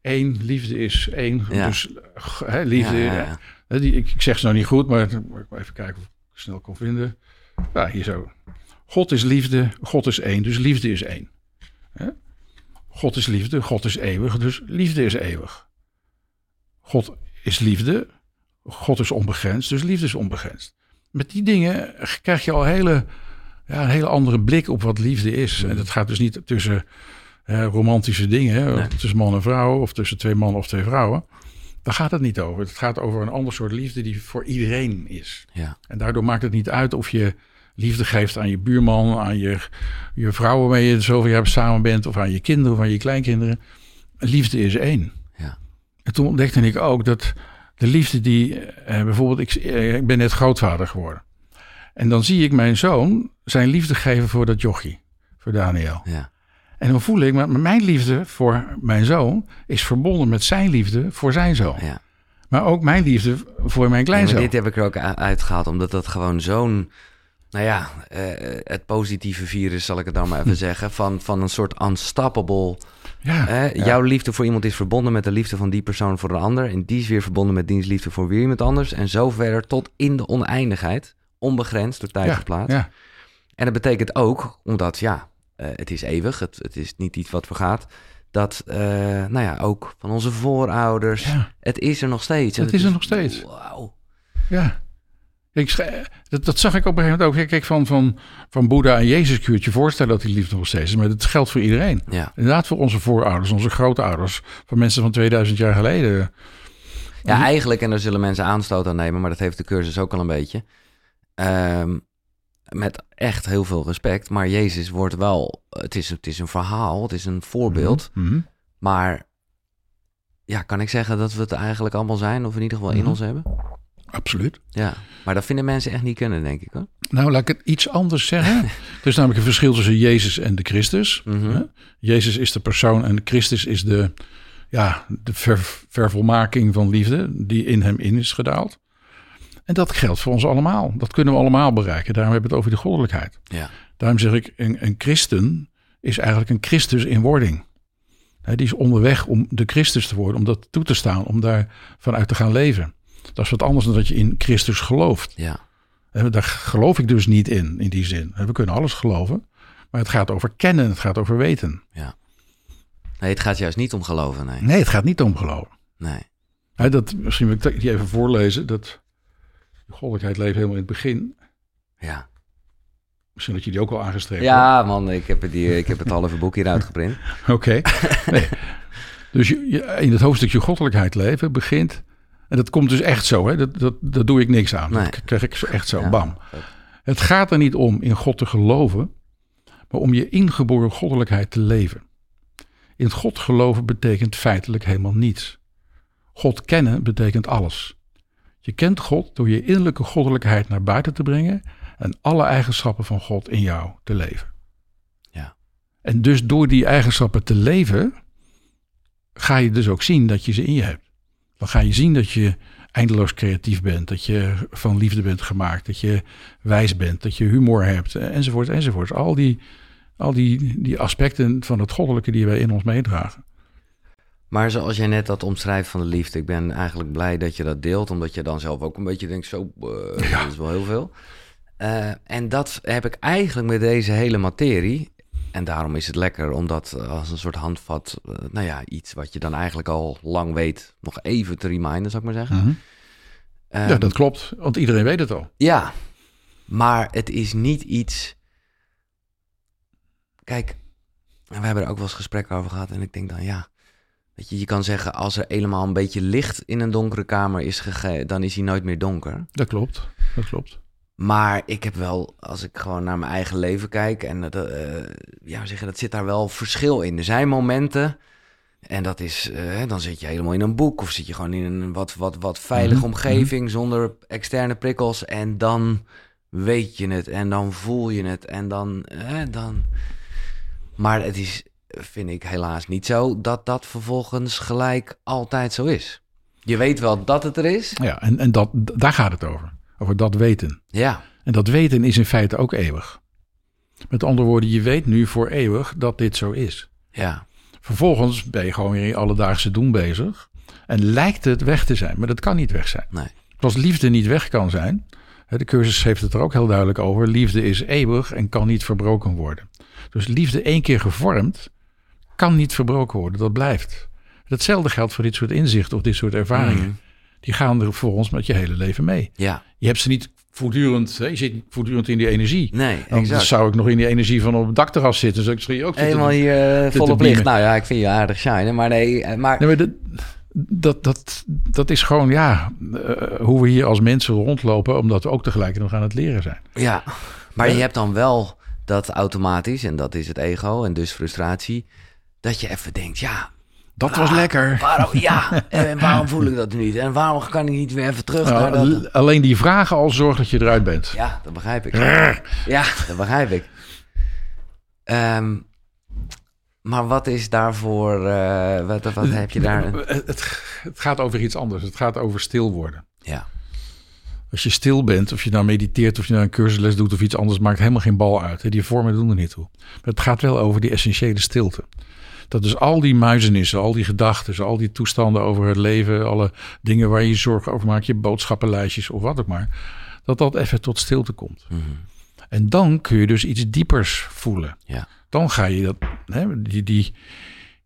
één, liefde is één. Ja. Dus hè, liefde, Ja. Hè, Die, ik, ik zeg ze nou niet goed, maar even kijken of ik het snel kon vinden. Ja, hier zo. God is liefde, God is één, dus liefde is één. God is liefde, God is eeuwig, dus liefde is eeuwig. God is liefde, God is onbegrensd, dus liefde is onbegrensd. Met die dingen krijg je al hele, ja, een hele andere blik op wat liefde is. En dat gaat dus niet tussen hè, romantische dingen, Nee. tussen man en vrouw, of tussen twee mannen of twee vrouwen. Daar gaat het niet over. Het gaat over een ander soort liefde die voor iedereen is. Ja. En daardoor maakt het niet uit of je liefde geeft aan je buurman, aan je, je vrouw waarmee je zoveel jaar samen bent, of aan je kinderen of aan je kleinkinderen. Liefde is één. En toen ontdekte ik ook dat de liefde die, eh, bijvoorbeeld, ik, eh, ik ben net grootvader geworden. En dan zie ik mijn zoon zijn liefde geven voor dat jochie, voor Daniel. Ja. En dan voel ik, maar mijn liefde voor mijn zoon is verbonden met zijn liefde voor zijn zoon. ja. Maar ook mijn liefde voor mijn kleinzoon. maar dit heb ik er ook uitgehaald, omdat dat gewoon zo'n... Nou ja, eh, het positieve virus, zal ik het dan maar even zeggen... Van, van een soort unstoppable... ja. Jouw liefde voor iemand is verbonden met de liefde van die persoon voor een ander. En die is weer verbonden met diens liefde voor weer iemand anders. En zo verder tot in de oneindigheid. Onbegrensd door tijd ja, en plaats. ja, En dat betekent ook, omdat ja, eh, het is eeuwig, het, het is niet iets wat vergaat, dat, eh, nou ja, ook van onze voorouders, ja, het is er nog steeds. Het is er nog steeds. Wauw. ja. Kijk, dat, dat, zag ik op een gegeven moment ook. Kijk, van, van, van Boeddha en Jezus kun je je voorstellen dat die liefde nog steeds is. Maar dat geldt voor iedereen. Ja. Inderdaad voor onze voorouders, onze grootouders. Voor mensen van 2000 jaar geleden. Ja, eigenlijk, en daar zullen mensen aanstoot aan nemen, maar dat heeft de cursus ook al een beetje. Ehm, met echt heel veel respect. Maar Jezus wordt wel, het is, het is een verhaal, het is een voorbeeld. Mhm, mhm. Maar ja, kan ik zeggen dat we het eigenlijk allemaal zijn, of in ieder geval in Mhm. ons hebben? Absoluut. Ja, maar dat vinden mensen echt niet kunnen, denk ik hoor. Nou, laat ik het iets anders zeggen. er is namelijk een verschil tussen Jezus en de Christus. Mhm. Jezus is de persoon en de Christus is de, ja, de ver- vervolmaking van liefde die in hem in is gedaald. En dat geldt voor ons allemaal. Dat kunnen we allemaal bereiken. Daarom hebben we het over de goddelijkheid. Ja, Daarom zeg ik, een, een christen is eigenlijk een Christus in wording. Die is onderweg om de Christus te worden, om dat toe te staan, om daar vanuit te gaan leven. Dat is wat anders dan dat je in Christus gelooft. ja, Hè, Daar geloof ik dus niet in, in die zin. Hè, We kunnen alles geloven, maar het gaat over kennen, het gaat over weten. nee, het gaat juist niet om geloven, nee. Nee, het gaat niet om geloven. Nee, Hè, dat, misschien wil ik die even voorlezen. Dat de goddelijkheid leeft helemaal in het begin. ja. Misschien dat je die ook al aangestreept Ja, man, ik heb het, hier, ik heb het halve boek hier uitgeprint. Oké. Nee. Dus je, je- in het hoofdstukje goddelijkheid leven begint... En dat komt dus echt zo, hè? Dat, dat, dat doe ik niks aan. Nee. Dat krijg ik zo echt zo, Ja. bam. Het gaat er niet om in God te geloven, maar om je ingeboren goddelijkheid te leven. In God geloven betekent feitelijk helemaal niets. God kennen betekent alles. Je kent God door je innerlijke goddelijkheid naar buiten te brengen en alle eigenschappen van God in jou te leven. Ja. En dus door die eigenschappen te leven, ga je dus ook zien dat je ze in je hebt. Dan ga je zien dat je eindeloos creatief bent, dat je van liefde bent gemaakt, dat je wijs bent, dat je humor hebt, enzovoort, enzovoort. Al die, al die, die aspecten van het goddelijke die wij in ons meedragen. Maar zoals jij net dat omschrijft van de liefde, ik ben eigenlijk blij dat je dat deelt, omdat je dan zelf ook een beetje denkt, zo, eh, dat is wel heel veel. Eh, en dat heb ik eigenlijk met deze hele materie. En daarom is het lekker om dat eh, als een soort handvat, eh, nou ja, iets wat je dan eigenlijk al lang weet, nog even te reminden, zou ik maar zeggen. ja, Ehm, dat klopt, want iedereen weet het al. Ja, maar het is niet iets. Kijk, we hebben er ook wel eens gesprekken over gehad. En ik denk dan, ja. Weet je, je kan zeggen, als er helemaal een beetje licht in een donkere kamer is gegeven, dan is hij nooit meer donker. Dat klopt, dat klopt. Maar ik heb wel, als ik gewoon naar mijn eigen leven kijk, en dat, eh, ja, zeggen, dat zit daar wel verschil in. Er zijn momenten, en dat is, eh, dan zit je helemaal in een boek, of zit je gewoon in een wat, wat, wat veilige Mhm, omgeving, zonder externe prikkels, en dan weet je het, en dan voel je het, en dan, eh, dan. Maar het is, vind ik helaas niet zo, dat dat vervolgens gelijk altijd zo is. Je weet wel dat het er is. Ja, en, en dat, daar gaat het over. Over dat weten. Ja, En dat weten is in feite ook eeuwig. Met andere woorden, je weet nu voor eeuwig dat dit zo is. ja, Vervolgens ben je gewoon weer in je alledaagse doen bezig. En lijkt het weg te zijn, maar dat kan niet weg zijn. nee. Zoals liefde niet weg kan zijn. De cursus heeft het er ook heel duidelijk over. Liefde is eeuwig en kan niet verbroken worden. Dus liefde één keer gevormd, kan niet verbroken worden. Dat blijft. Hetzelfde geldt voor dit soort inzichten of dit soort ervaringen. Mhm. Die gaan er voor ons met je hele leven mee. Ja, Je hebt ze niet voortdurend, hè, je zit voortdurend in die energie. nee, Dan zou ik nog in die energie van op het dakterras zitten. Dus ik zou je ook. Helemaal hier uh, te volop licht. Nou ja, ik vind je aardig shine, maar nee, eh, maar... Nee, maar dat, dat, dat, dat is gewoon, ja, eh, hoe we hier als mensen rondlopen, omdat we ook tegelijkertijd nog aan het leren zijn. Ja, maar Ja. je hebt dan wel dat automatisch, en dat is het ego en dus frustratie, dat je even denkt, ja, Dat was Ah, lekker. waarom, ja, en waarom voel ik dat niet? En waarom kan ik niet weer even terug naar Nou, dat? l- alleen die vragen al zorgt dat je eruit bent. Ja, dat begrijp ik. Ja, dat begrijp ik. Ehm, maar wat is daarvoor, eh, wat, wat heb je daar? Het, het, gaat over iets anders. Het gaat over stil worden. Ja, Als je stil bent, of je nou mediteert, of je nou een cursusles doet of iets anders, maakt helemaal geen bal uit. Die vormen doen er niet toe. Maar het gaat wel over die essentiële stilte. Dat dus al die muizenissen, al die gedachten, al die toestanden over het leven, alle dingen waar je je zorgen over maakt, je boodschappenlijstjes of wat ook maar, dat dat even tot stilte komt. Mhm. En dan kun je dus iets diepers voelen. ja, Dan ga je dat, hè, die, die,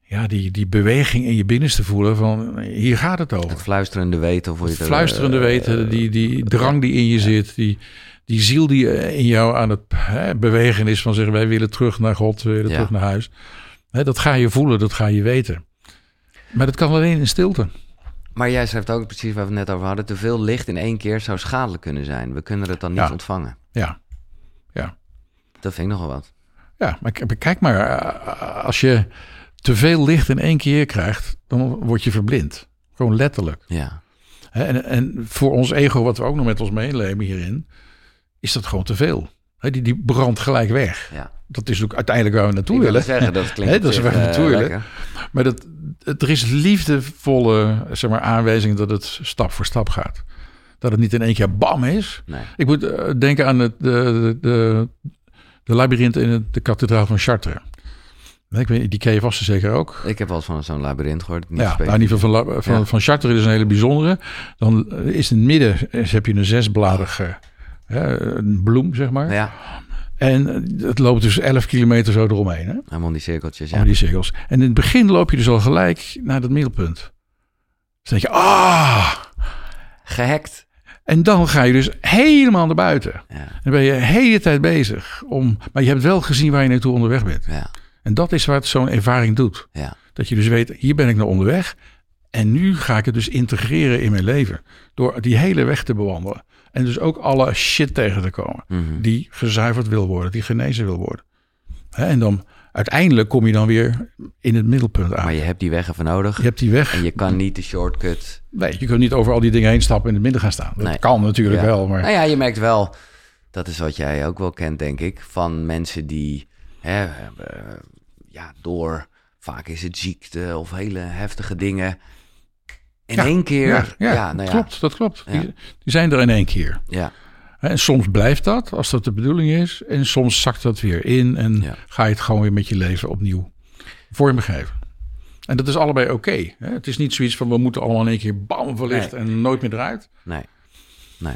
ja, die, die beweging in je binnenste voelen van hier gaat het over. Het fluisterende weten. Of hoe je Het het, fluisterende eh, weten, die, die drang die in je zit, die, die ziel die in jou aan het hè, bewegen is van zeggen wij willen terug naar God, we willen Ja. terug naar huis. Dat ga je voelen, dat ga je weten. Maar dat kan alleen in stilte. Maar jij schrijft ook precies waar we het net over hadden. Te veel licht in één keer zou schadelijk kunnen zijn. We kunnen het dan niet Ja. ontvangen. Ja, ja. Dat vind ik nogal wat. Ja, maar kijk maar, eh, als je te veel licht in één keer krijgt, dan word je verblind. Gewoon letterlijk. Ja. En, en voor ons ego, wat we ook nog met ons meeleven hierin, is dat gewoon te veel. Die, die brandt gelijk weg. ja. Dat is ook uiteindelijk waar we naartoe willen. zeggen, dat klinkt op dat is waar we eh, naartoe willen. lekker. Maar dat, het, er is liefdevolle zeg maar, aanwijzing dat het stap voor stap gaat. Dat het niet in één keer bam is. Nee. Ik moet eh, denken aan het, de, de, de, labyrint in het- de kathedraal van Chartres. Ik weet, die ken je vast zeker ook. Ik heb wel van zo'n labyrint gehoord. Niet Ja, nou, in ieder geval van, van, Ja. van Chartres is een hele bijzondere. Dan eh, is in het midden heb je een zesbladige hè, een bloem, zeg maar. Ja, En eh, het loopt dus 11 kilometer zo eromheen. Hè? helemaal die cirkeltjes. Ja. Allemaal die cirkels. En in het begin loop je dus al gelijk naar dat middelpunt. Dus dan denk je, ah! Gehackt. En dan ga je dus helemaal naar buiten. Ja, Dan ben je de hele tijd bezig. Om, maar je hebt wel gezien waar je naartoe onderweg bent. ja, En dat is wat zo'n ervaring doet. ja. Dat je dus weet, hier ben ik naar onderweg. En nu ga ik het dus integreren in mijn leven. Door die hele weg te bewandelen. En dus ook alle shit tegen te komen. Mhm. Die gezuiverd wil worden, die genezen wil worden. Hè, en dan uiteindelijk kom je dan weer in het middelpunt aan. Maar je hebt die weg even nodig. Je hebt die weg. En je kan niet de shortcut. Nee, je kunt niet over al die dingen heen stappen en in het midden gaan staan. Dat Nee. kan natuurlijk Ja. wel, maar Nou ja, je merkt wel, dat is wat jij ook wel kent, denk ik, van mensen die, hè, ja, door, vaak is het ziekte of hele heftige dingen, in Ja, één keer, ja, nou ja, klopt, dat klopt. Die, die zijn er in één keer. ja, En soms blijft dat, als dat de bedoeling is. En soms zakt dat weer in en ga je het gewoon weer met je leven opnieuw vormgeven. En dat is allebei oké. het is niet zoiets van we moeten allemaal in één keer bam verlicht Nee. en nooit meer eruit. nee, nee.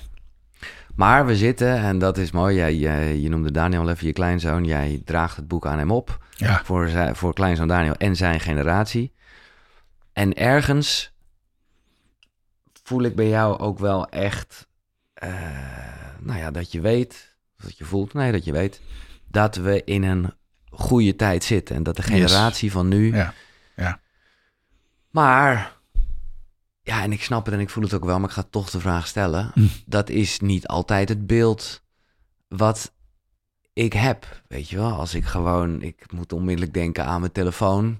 Maar we zitten, en dat is mooi, jij, jij- je noemde Daniel even je kleinzoon, jij draagt het boek aan hem op. Ja, voor, voor kleinzoon Daniel en zijn generatie. En ergens voel ik bij jou ook wel echt, eh, nou ja, dat je weet, of dat je voelt, nee, dat je weet, dat we in een goede tijd zitten. En dat de Yes. generatie van nu. ja, ja. Maar, ja, en ik snap het en ik voel het ook wel, maar ik ga toch de vraag stellen. Hm. Dat is niet altijd het beeld wat ik heb, weet je wel. Als ik gewoon, ik moet onmiddellijk denken aan mijn telefoon.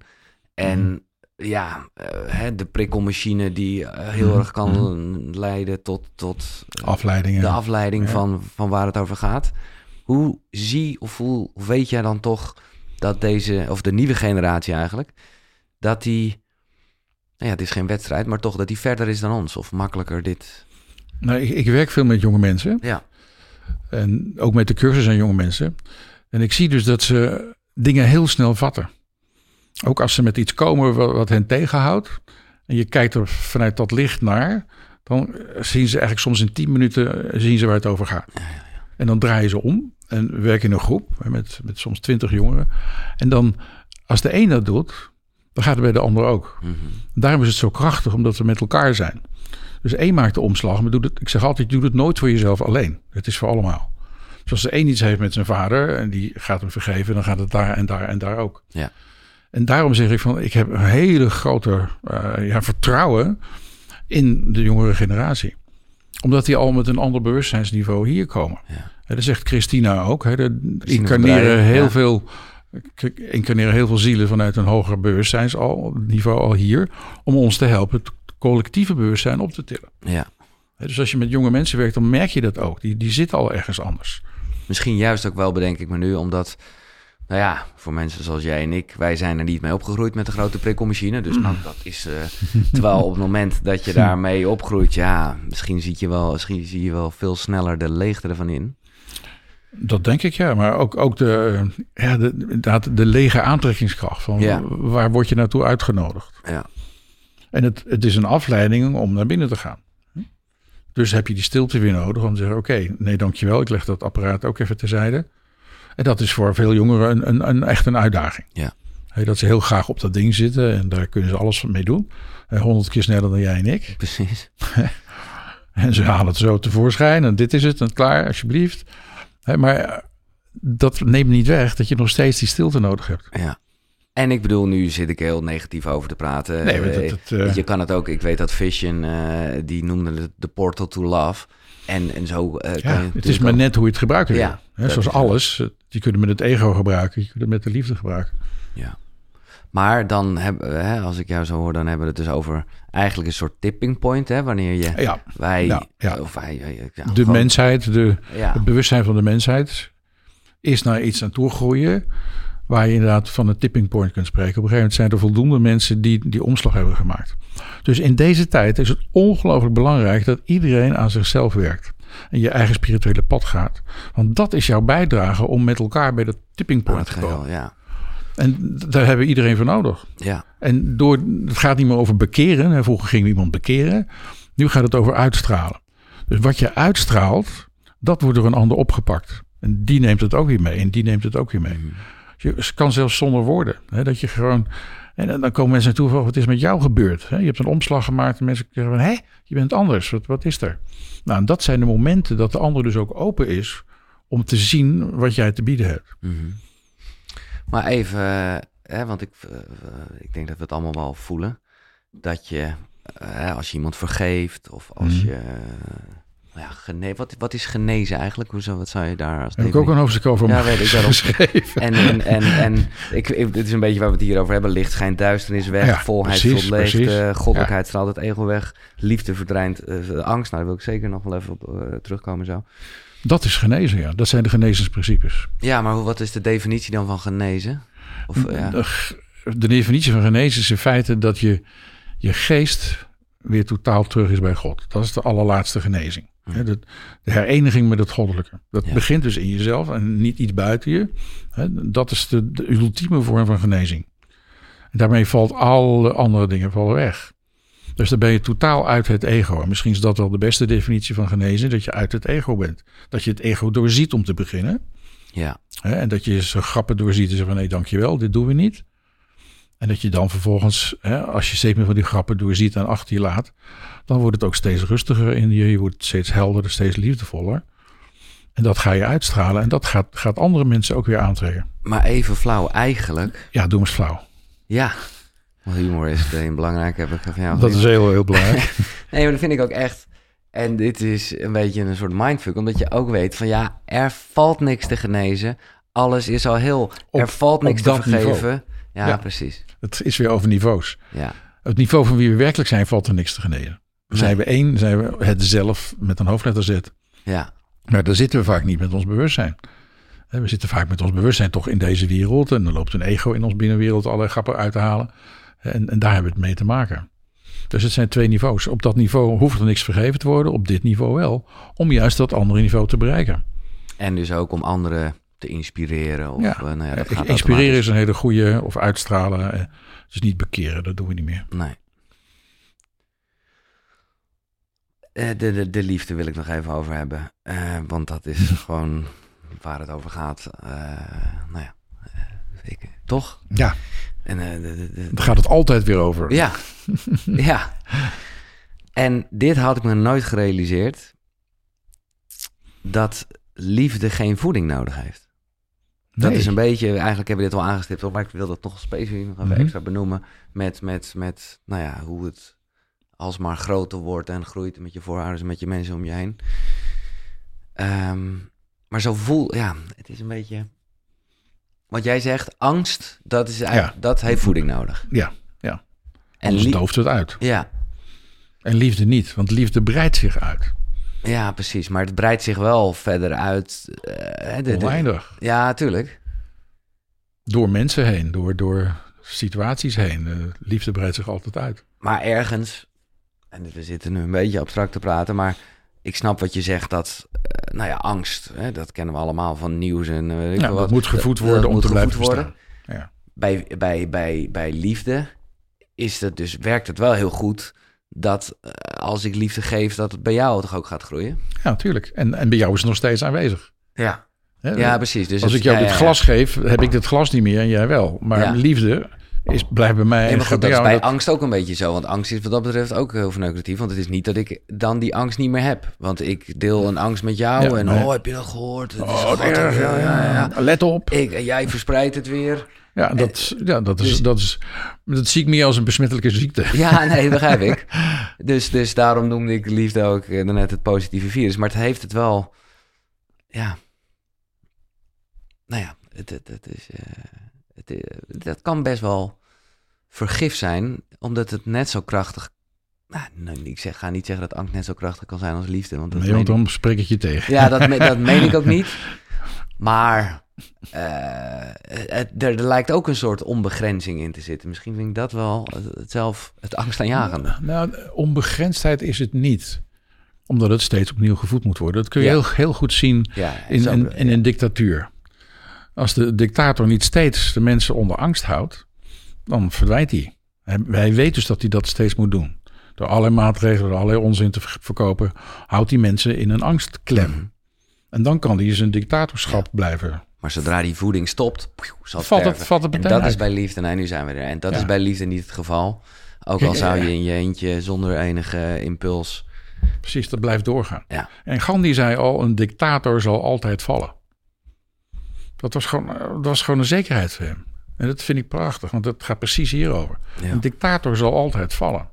En ja, eh, hè, de prikkelmachine die eh, heel Mhm. erg kan leiden tot, tot Afleidingen. de afleiding Ja. van, van waar het over gaat. Hoe zie of hoe hoe weet jij dan toch dat deze, of de nieuwe generatie eigenlijk, dat die, nou ja, het is geen wedstrijd, maar toch dat die verder is dan ons of makkelijker dit. nou, ik, ik werk veel met jonge mensen. Ja, En ook met de cursus aan jonge mensen. En ik zie dus dat ze dingen heel snel vatten. Ook als ze met iets komen wat, hen tegenhoudt. En je kijkt er vanuit dat licht naar. Dan zien ze eigenlijk soms in 10 minuten eh, zien ze waar het over gaat. En dan draaien ze om. En we werken in een groep met, met soms 20 jongeren. En dan, als de een dat doet, dan gaat het bij de ander ook. mhm. Daarom is het zo krachtig, omdat we met elkaar zijn. Dus één maakt de omslag, maar doet het, ik zeg altijd, doe het nooit voor jezelf alleen. Het is voor allemaal. Dus als de een iets heeft met zijn vader en die gaat hem vergeven, dan gaat het daar en daar en daar ook. Ja. En daarom zeg ik van, ik heb een hele grote eh, ja, vertrouwen in de jongere generatie. Omdat die al met een ander bewustzijnsniveau hier komen. Ja. Dat zegt Christina ook. Hè, de incarneren heel ja. veel incarneren heel veel zielen vanuit een hoger bewustzijnsniveau al hier. Om ons te helpen het collectieve bewustzijn op te tillen. ja. Dus als je met jonge mensen werkt, dan merk je dat ook. Die, die zitten al ergens anders. Misschien juist ook wel, bedenk ik me nu, omdat, nou ja, voor mensen zoals jij en ik, wij zijn er niet mee opgegroeid met de grote prikkelmachine. Dus nou, dat is, eh, terwijl op het moment dat je daarmee opgroeit, ja, misschien zie je wel, misschien zie je wel veel sneller de leegte ervan in. Dat denk ik, ja. Maar ook, ook de, eh, ja, de, inderdaad de lege aantrekkingskracht. Van Ja. Waar word je naartoe uitgenodigd? Ja, En het, het is een afleiding om naar binnen te gaan. Dus heb je die stilte weer nodig om te zeggen... oké, nee dankjewel, ik leg dat apparaat ook even terzijde. En dat is voor veel jongeren een, een, een, echt een uitdaging. Ja. Dat ze heel graag op dat ding zitten en daar kunnen ze alles mee doen. Honderd keer sneller dan jij en ik. Precies. en ze halen het zo tevoorschijn en dit is het en klaar, alsjeblieft. Maar eh, dat neemt niet weg dat je nog steeds die stilte nodig hebt. Ja. En ik bedoel, nu zit ik heel negatief over te praten. Nee, dat- Eh, dat, eh, Je kan het ook, ik weet dat Vision, eh, die noemde het de portal to love. En, en zo eh, kan je het is maar ook- net hoe je het gebruiken wil. Ja, zoals alles. Je kunt het met het ego gebruiken, je kunt het met de liefde gebruiken. Ja. Maar dan hebben we, hè, als ik jou zo hoor, dan hebben we het dus over eigenlijk een soort tipping point, hè, wanneer je Ja, wij, Ja, ja. of wij, ja, de gewoon- mensheid, de, het bewustzijn van de mensheid is naar iets aan toe groeien. Waar je inderdaad van een tipping point kunt spreken. Op een gegeven moment zijn er voldoende mensen die die omslag hebben gemaakt. Dus in deze tijd is het ongelooflijk belangrijk dat iedereen aan zichzelf werkt. En je eigen spirituele pad gaat. Want dat is jouw bijdrage om met elkaar bij dat tipping point te komen. ja. En daar hebben we iedereen voor nodig. Ja, En door, het gaat niet meer over bekeren. Vroeger ging iemand bekeren. Nu gaat het over uitstralen. Dus wat je uitstraalt, dat wordt door een ander opgepakt. En die neemt het ook weer mee. En die neemt het ook weer mee. Je kan zelfs zonder woorden. Hè, dat je gewoon. En dan komen mensen naartoe van wat is met jou gebeurd? Je hebt een omslag gemaakt en mensen zeggen van hé, je bent anders. Wat, wat is er? Nou, en dat zijn de momenten dat de ander dus ook open is om te zien wat jij te bieden hebt. Mhm. Maar even, eh, hè, want ik, eh, eh, ik denk dat we het allemaal wel voelen. Dat je, als je iemand vergeeft of als Mhm. je... ja, gene wat, wat is genezen eigenlijk? Hoezo, wat zou je daar als heb ik ook een hoofdstuk over Ja, weet ik, daarom. geschreven. En, en, en, en ik, ik, dit is een beetje waar we het hier over hebben. Licht schijnt duisternis weg. Ja, volheid precies, precies. Goddelijkheid straalt het ego weg. Liefde verdrijnt eh, angst. Nou, daar wil ik zeker nog wel even op eh, terugkomen zo. Dat is genezen, ja. Dat zijn de genezingsprincipes. Ja, maar hoe- wat is de definitie dan van genezen? Of, eh, ja. De, de definitie van genezen is in feite dat je je geest weer totaal terug is bij God. Dat is de allerlaatste genezing. De, de hereniging met het goddelijke. Dat Ja. begint dus in jezelf en niet iets buiten je. Dat is de, de ultieme vorm van genezing. En daarmee valt alle andere dingen vallen weg. Dus dan ben je totaal uit het ego. En misschien is dat wel de beste definitie van genezen, dat je uit het ego bent. Dat je het ego doorziet om te beginnen. ja. En dat je ze grappen doorziet en zegt van nee, dankjewel, dit doen we niet. En dat je dan vervolgens, hè, als je steeds meer van die grappen doorziet en achter je laat, dan wordt het ook steeds rustiger in je. Je wordt steeds helderder, steeds liefdevoller. En dat ga je uitstralen en dat gaat, gaat andere mensen ook weer aantrekken. Maar even flauw, eigenlijk. Ja, doe eens flauw. Ja. Want humor is meteen belangrijk, heb ik van jou Dat is heel, heel belangrijk. Nee, maar dat vind ik ook echt. En dit is een beetje een soort mindfuck, omdat je ook weet van ja, er valt niks te genezen. Alles is al heel. er valt niks te niveau. Ja, Ja. precies. het is weer over niveaus. Ja. Het niveau van wie we werkelijk zijn, valt er niks te genezen. Nee. Zijn we één, zijn we het zelf met een hoofdletter Z. Ja. Maar daar zitten we vaak niet met ons bewustzijn. We zitten vaak met ons bewustzijn toch in deze wereld. En dan loopt een ego in ons binnenwereld allerlei grappen uit te halen. En, en daar hebben we het mee te maken. Dus het zijn twee niveaus. Op dat niveau hoeft er niks vergeven te worden. Op dit niveau wel. Om juist dat andere niveau te bereiken. En dus ook om anderen te inspireren. Of, Ja. eh, nou ja, dat Eh, gaat Inspireren is een hele goede. Of uitstralen. eh, Dus niet bekeren. Dat doen we niet meer. Nee. De, de, de liefde wil ik nog even over hebben. Want dat is gewoon waar het over gaat. Nou ja, ik, toch? Ja, En, de, de, de- daar gaat het altijd weer over. Ja, ja. En dit had ik me nooit gerealiseerd. Dat liefde geen voeding nodig heeft. Dat Nee. is een beetje, eigenlijk hebben we dit al aangestipt, maar ik wil dat nog specifiek nog even Mhm. extra benoemen. Met, met, met, nou ja, hoe het alsmaar groter wordt en groeit met je voorouders en met je mensen om je heen. Ehm, maar zo voel, ja, het is een beetje. Wat jij zegt, angst, dat, is eigenlijk, dat heeft voeding nodig. Ja, ja. En dooft het uit. ja, En liefde niet. Want liefde breidt zich uit. Ja, precies. Maar het breidt zich wel verder uit. hè, de- de- Oneindig. ja, tuurlijk. Door mensen heen. Door, door situaties heen. Liefde breidt zich altijd uit. Maar ergens, en we zitten nu een beetje abstract te praten, maar ik snap wat je zegt dat, eh, nou ja, angst, hè, dat kennen we allemaal van nieuws en eh, weet ik Ja, veel dat wat. moet gevoed worden dat om moet te blijven worden. Ja. Bij, bij, bij, bij liefde is dat dus, werkt het wel heel goed dat eh, als ik liefde geef, dat het bij jou toch ook gaat groeien. ja, natuurlijk. En, en bij jou is het nog steeds aanwezig. Ja. Ja, precies. Dus Als het- ik jou ja, dit ja, glas geef, heb ik dit glas niet meer en jij wel. Maar liefde is, blijft bij mij Nee, en maar goed, dat is bij Dat- angst ook een beetje zo. Want angst is wat dat betreft ook heel verneukeratief. Want het is niet dat ik dan die angst niet meer heb. Want ik deel een angst met jou. En nee. oh, heb je dat gehoord? Het Oh, erg, ja, ja, ja. Let op. Ik, en jij verspreidt het weer. Ja, dat, ja, dat, is, dus- dat, is, dat zie ik meer als een besmettelijke ziekte. Ja, nee, begrijp ik. Dus, dus daarom noemde ik liefde ook eh, net het positieve virus. Maar het heeft het wel... Ja. Nou ja, het, het, het is... eh, het, eh, dat kan best wel vergif zijn. Omdat het net zo krachtig... Nou, ik zeg, ga niet zeggen dat angst net zo krachtig kan zijn als liefde. Want dat Nee, want dan spreek ik je tegen. Ja, dat, me- dat meen ik ook niet. Maar het, er, er lijkt ook een soort onbegrenzing in te zitten. Misschien vind ik dat wel het, het zelf het angstaanjagende. Nou, onbegrensdheid is het niet. Omdat het steeds opnieuw gevoed moet worden. Dat kun je Ja. heel, heel goed zien Ja, in, zo- in, in een dictatuur. Als de dictator niet steeds de mensen onder angst houdt, dan verdwijnt hij. Hij, hij weet dus dat hij dat steeds moet doen. Door allerlei maatregelen, door allerlei onzin te ver- verkopen, houdt die mensen in een angstklem. Mhm. En dan kan hij zijn dictatorschap blijven. Maar zodra die voeding stopt, zal Valt het- valt het en dat is bij liefde. Nee, nu zijn we er. En dat Ja. is bij liefde niet het geval. Ook al zou je in je eentje zonder enige impuls... Precies, dat blijft doorgaan. Ja. En Gandhi zei al, een dictator zal altijd vallen. Dat was gewoon, eh, dat was gewoon een zekerheid voor hem. En dat vind ik prachtig, want dat gaat precies hierover. Ja. Een dictator zal altijd vallen.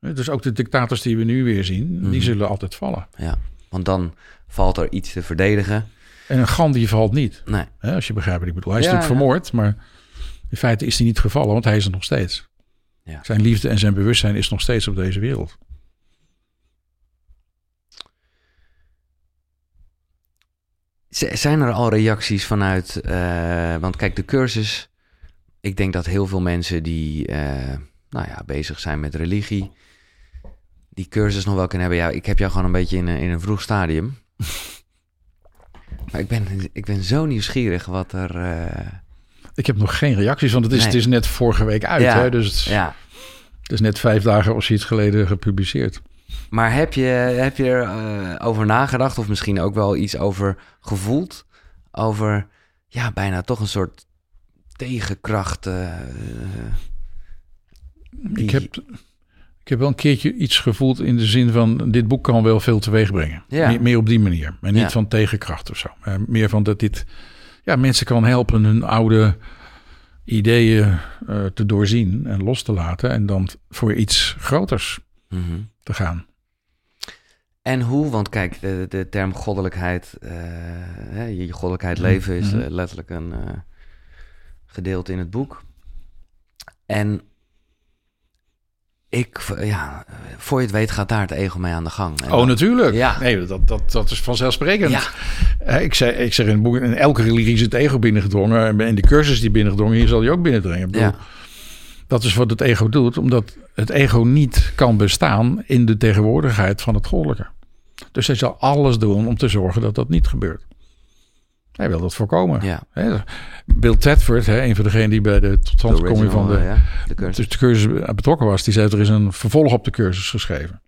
Dus ook de dictators die we nu weer zien, Mhm. die zullen altijd vallen. Ja, want dan valt er iets te verdedigen. En een Gandhi valt niet, Nee, hè, als je begrijpt wat ik bedoel. Hij is Ja, natuurlijk vermoord, maar in feite is hij niet gevallen, want hij is er nog steeds. Ja. Zijn liefde en zijn bewustzijn is nog steeds op deze wereld. Zijn er al reacties vanuit, eh, want kijk, de cursus, ik denk dat heel veel mensen die, eh, nou ja, bezig zijn met religie, die cursus nog wel kunnen hebben. Ja, ik heb jou gewoon een beetje in een, in een vroeg stadium. maar ik ben, ik ben zo nieuwsgierig wat er, eh, Ik heb nog geen reacties, want het is, Nee. het is net vorige week uit. Ja. Hè? Dus het, ja. het is net vijf dagen of zoiets geleden gepubliceerd. Maar heb je, heb je er eh, over nagedacht of misschien ook wel iets over gevoeld? Over, ja, bijna toch een soort tegenkracht. eh, die- Ik, heb, heb wel een keertje iets gevoeld in de zin van... dit boek kan wel veel teweeg brengen. Ja. Meer, meer op die manier. Maar niet Ja. van tegenkracht of zo. Maar meer van dat dit ja, mensen kan helpen hun oude ideeën eh, te doorzien en los te laten. En dan voor iets groters Mhm. te gaan. En hoe? Want kijk, de, de term goddelijkheid, eh, je goddelijkheid leven is Mhm. eh, letterlijk een eh, gedeelte in het boek. En ik, ja, voor je het weet gaat daar het ego mee aan de gang. En Oh, dan- natuurlijk. Ja. Nee, dat, dat, dat is vanzelfsprekend. Ja. Eh, Ik, zeg, ik zeg in het boek, in elke religie is het ego binnengedrongen. En de cursus die binnengedrongen, hier zal je ook binnendringen. Ik bedoel, Ja. Dat is wat het ego doet, omdat het ego niet kan bestaan in de tegenwoordigheid van het goddelijke. Dus hij zal alles doen om te zorgen dat dat niet gebeurt. Hij wil dat voorkomen. Ja. Hè, Bill Tedford, hè, een van degenen die bij de totstandkoming van de, ja, de cursus. de cursus betrokken was, die zei er is een vervolg op de cursus geschreven.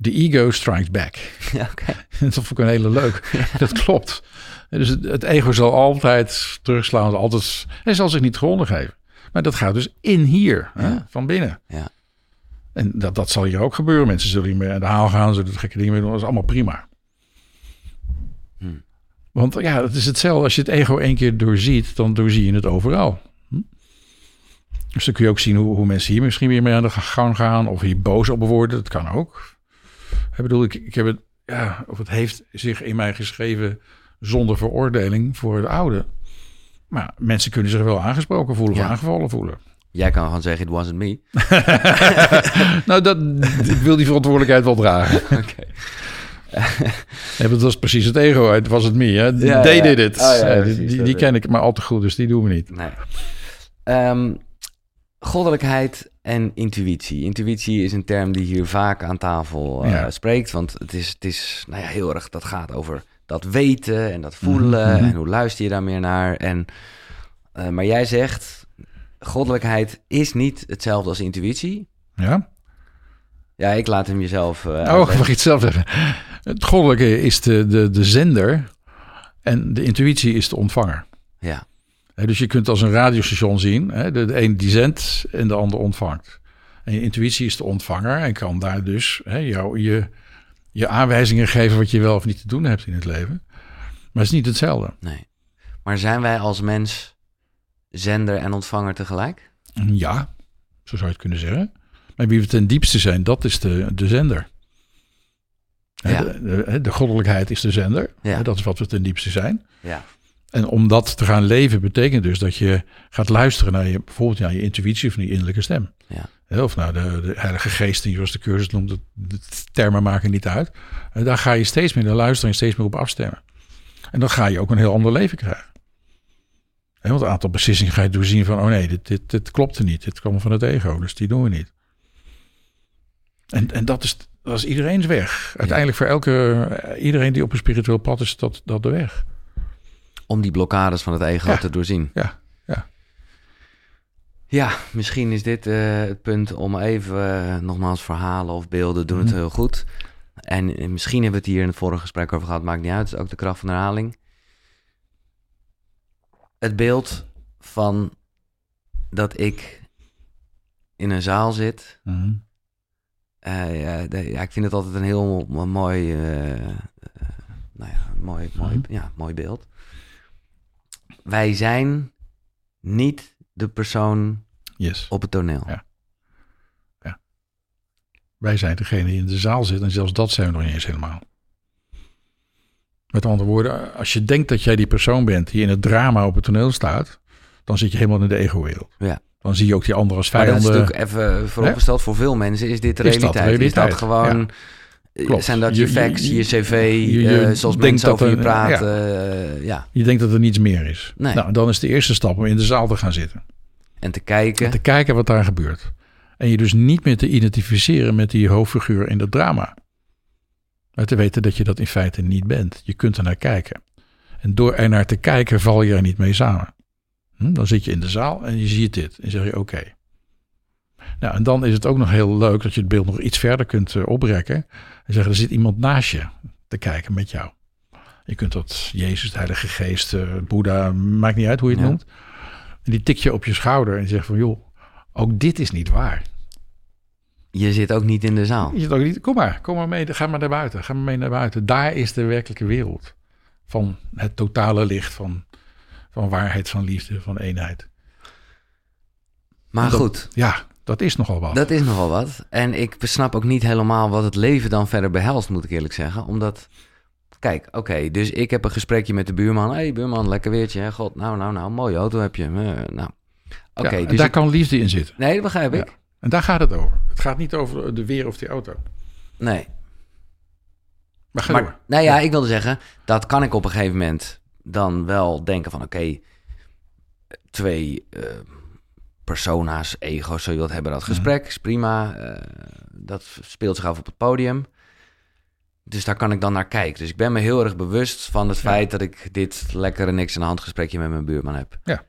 The ego strikes back. Ja, dat vond ik een hele leuk. Dat klopt. Dus het, het ego zal altijd terugslaan, altijd, hij zal zich niet gronden geven. Maar dat gaat dus in hier, hè, van binnen. Ja. En dat, dat zal hier ook gebeuren. Mensen zullen hier mee aan de haal gaan, zullen gekke dingen doen. Dat is allemaal prima. Want ja, het is hetzelfde. Als je het ego één keer doorziet, dan doorzie je het overal. Hm? Dus dan kun je ook zien hoe, hoe mensen hier misschien weer mee aan de gang gaan. Of hier boos op worden. Dat kan ook. Ik bedoel, ik, ik heb het, ja, of het heeft zich in mij geschreven zonder veroordeling voor het oude. Maar mensen kunnen zich wel aangesproken voelen of aangevallen voelen. Jij kan gewoon zeggen, it wasn't me. nou, dat, ik wil die verantwoordelijkheid wel dragen. Oké. Ja, dat was precies het ego. Het was het me. Hè? Ja, They ja. did it. Oh, ja, Eh, precies, die ken ik maar al te goed, dus die doen we niet. Nee. Ehm, goddelijkheid en intuïtie. Intuïtie is een term die hier vaak aan tafel eh, spreekt. Want het is, het is nou ja, heel erg, dat gaat over dat weten en dat voelen. Mhm, mhm. En hoe luister je daar meer naar. En, eh, maar jij zegt, goddelijkheid is niet hetzelfde als intuïtie. Ja? Ja, ik laat hem jezelf... Oh, uitleggen. mag ik het zelf zeggen? Het goddelijke is de, de, de zender En de intuïtie is de ontvanger. Ja. Dus je kunt als een radiostation zien, de, de een die zendt en de ander ontvangt. En je intuïtie is de ontvanger en kan daar dus jou, je, je aanwijzingen geven wat je wel of niet te doen hebt in het leven. Maar het is niet hetzelfde. Nee. Maar zijn wij als mens zender en ontvanger tegelijk? Ja, zo zou je het kunnen zeggen. Maar wie we ten diepste zijn, dat is de, de zender. Ja. De, de, de goddelijkheid is de zender. Ja. Dat is wat we ten diepste zijn. Ja. En om dat te gaan leven betekent dus dat je gaat luisteren naar je, bijvoorbeeld naar je intuïtie of naar je innerlijke stem. Ja. Of naar de, de Heilige Geest, die zoals de cursus noemt, de termen maken niet uit. En daar ga je steeds meer naar luisteren en steeds meer op afstemmen. En dan ga je ook een heel ander leven krijgen. Hè, Want een aantal beslissingen ga je doorzien van, oh nee, dit, dit, dit klopt er niet. Dit komt van het ego, dus die doen we niet. En, en dat, is, dat is iedereen's weg. Uiteindelijk voor elke, eh, iedereen die op een spiritueel pad is, dat, dat de weg. Om die blokkades van het ego Ja. te doorzien. Ja, ja. Ja, misschien is dit eh, het punt om even, eh, nogmaals, verhalen of beelden doen het Mhm. heel goed. En misschien hebben we het hier in het vorige gesprek over gehad, maakt niet uit. Het is ook de kracht van herhaling. Het beeld van dat ik in een zaal zit. Mhm. Eh, ja, de- ja, ik vind het altijd een heel mo- mooi, eh, eh, nou ja, mooi, mooi, Mhm. ja, mooi beeld. Wij zijn niet de persoon Yes. op het toneel. Ja. Wij zijn degene die in de zaal zit en zelfs dat zijn we nog niet eens helemaal. Met andere woorden, als je denkt dat jij die persoon bent die in het drama op het toneel staat, dan zit je helemaal in de ego-wereld. Ja. Dan zie je ook die anderen als Maar dat is vijanden. natuurlijk even vooropgesteld voor veel mensen is dit de Is dat realiteit. Is dat gewoon, eh, Klopt. zijn dat Je- je, facts, je, je- cv, je- eh, zoals mensen dat over je praten. eh, ja. Je denkt dat er niets meer is. Nee. Nou, dan is de eerste stap om in de zaal te gaan zitten. En te kijken. En te kijken wat daar gebeurt. En je dus niet meer te identificeren met die hoofdfiguur in dat drama. Maar te weten dat je dat in feite niet bent. Je kunt er naar kijken. En door er naar te kijken val je er niet mee samen. Hm, Dan zit je in de zaal en je ziet dit. En zeg je oké. Nou, en dan is het ook nog heel leuk dat je het beeld nog iets verder kunt eh, oprekken. En zeggen, er zit iemand naast je te kijken met jou. Je kunt dat Jezus, de Heilige Geest, eh, Boeddha, maakt niet uit hoe je het Ja. noemt. En die tik je op je schouder en zegt van, joh, ook dit is niet waar. Je zit ook niet in de zaal. Je ook niet, kom maar, kom maar mee, ga maar naar buiten, ga maar mee naar buiten. Daar is de werkelijke wereld van het totale licht, van, van waarheid, van liefde, van eenheid. Maar Dat- goed, Ja, dat is nogal wat. dat is nogal wat. En ik snap ook niet helemaal wat het leven dan verder behelst, moet ik eerlijk zeggen. Omdat, kijk, oké, dus ik heb een gesprekje met de buurman. Hé hey, buurman, lekker weertje, hè? God, nou, nou, nou, mooie auto heb je. Eh, nou, oké, Ja, en dus daar ik- kan liefde in zitten. Nee, dat begrijp ik. Ja. En daar gaat het over. Het gaat niet over de weer of die auto. Nee. Maar ga door. Maar, nou ja, ik wilde zeggen, dat kan ik op een gegeven moment dan wel denken van... oké, twee eh, persona's, ego's, zo je wilt hebben, dat gesprek is prima. eh, dat speelt zich af op het podium. Dus daar kan ik dan naar kijken. Dus ik ben me heel erg bewust van het Ja. feit dat ik dit lekkere niks aan de hand gesprekje met mijn buurman heb. Ja.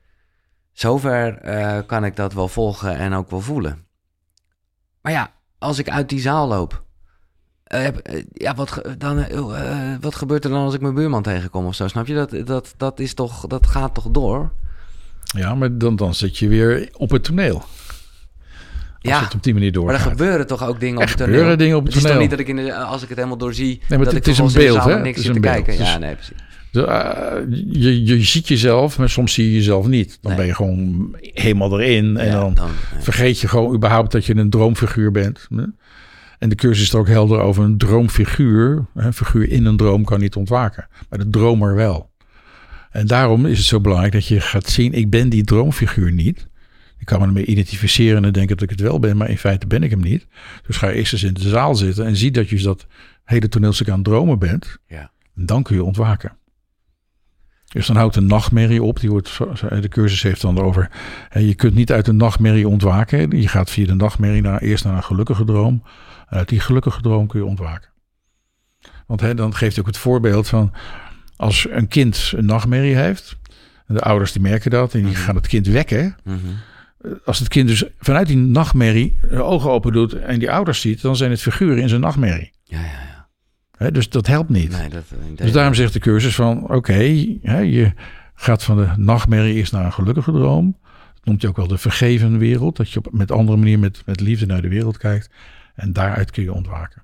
Zover eh, kan ik dat wel volgen en ook wel voelen. Maar ja, als ik uit die zaal loop... eh, eh, ja, wat, dan, eh, eh, wat gebeurt er dan als ik mijn buurman tegenkom of zo? Snap je? Dat, dat, dat, is toch, dat gaat toch door? Ja, maar dan, dan zit je weer op het toneel. Als Ja, het op die manier maar doorgaat. er gebeuren toch ook dingen op het toneel? gebeuren dingen op het Het is toch toneel. niet dat ik, in de, als ik het helemaal doorzie, maar dat het- ik is een beeld, hè? niks is te een beeld. kijken. Ja, nee, precies. De, je, je ziet jezelf, maar soms zie je jezelf niet. Dan Nee. ben je gewoon helemaal erin. En Ja, dan dan, vergeet je gewoon überhaupt dat je een droomfiguur bent. En de cursus is er ook helder over een droomfiguur. Een figuur in een droom kan niet ontwaken. Maar de dromer wel. En daarom is het zo belangrijk dat je gaat zien... ik ben die droomfiguur niet. Ik kan me ermee identificeren en denken dat ik het wel ben... maar in feite ben ik hem niet. Dus ga eerst eens in de zaal zitten... en zie dat je dat hele toneelstuk aan het dromen bent. Ja. En dan kun je ontwaken. Dus dan houdt de nachtmerrie op. Die wordt, de cursus heeft dan over. Je kunt niet uit een nachtmerrie ontwaken. Je gaat via de nachtmerrie naar, eerst naar een gelukkige droom. Uit die gelukkige droom kun je ontwaken. Want hè, dan geeft hij ook het voorbeeld van. Als een kind een nachtmerrie heeft. En de ouders die merken dat. En die Mhm. gaan het kind wekken. Mhm. Als het kind dus vanuit die nachtmerrie de ogen open doet. En die ouders ziet. Dan zijn het figuren in zijn nachtmerrie. ja, ja, ja. Hè, dus dat helpt niet. Nee, dat, eh, Dus daarom zegt de cursus van, oké, je gaat van de nachtmerrie eerst naar een gelukkige droom. Dat noemt je ook wel de vergeven wereld. Dat je op met andere manier met, met liefde naar de wereld kijkt. En daaruit kun je ontwaken.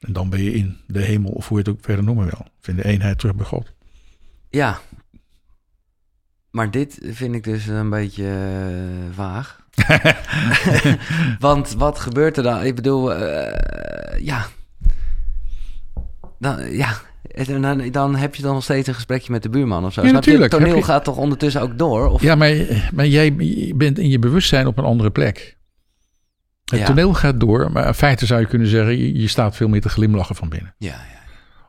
En dan ben je in de hemel, of hoe je het ook verder noemen wil. Of in de eenheid terug bij God. Ja. Maar dit vind ik dus een beetje eh, vaag. Want wat gebeurt er dan? Ik bedoel, eh, ja. Dan, ja. Dan, dan heb je dan nog steeds een gesprekje met de buurman of zo. Ja, natuurlijk. Het toneel je- gaat toch ondertussen ook door? Of, Ja, maar, maar jij bent in je bewustzijn op een andere plek. Het Ja. toneel gaat door, maar in feite zou je kunnen zeggen, je, je staat veel meer te glimlachen van binnen. ja, ja.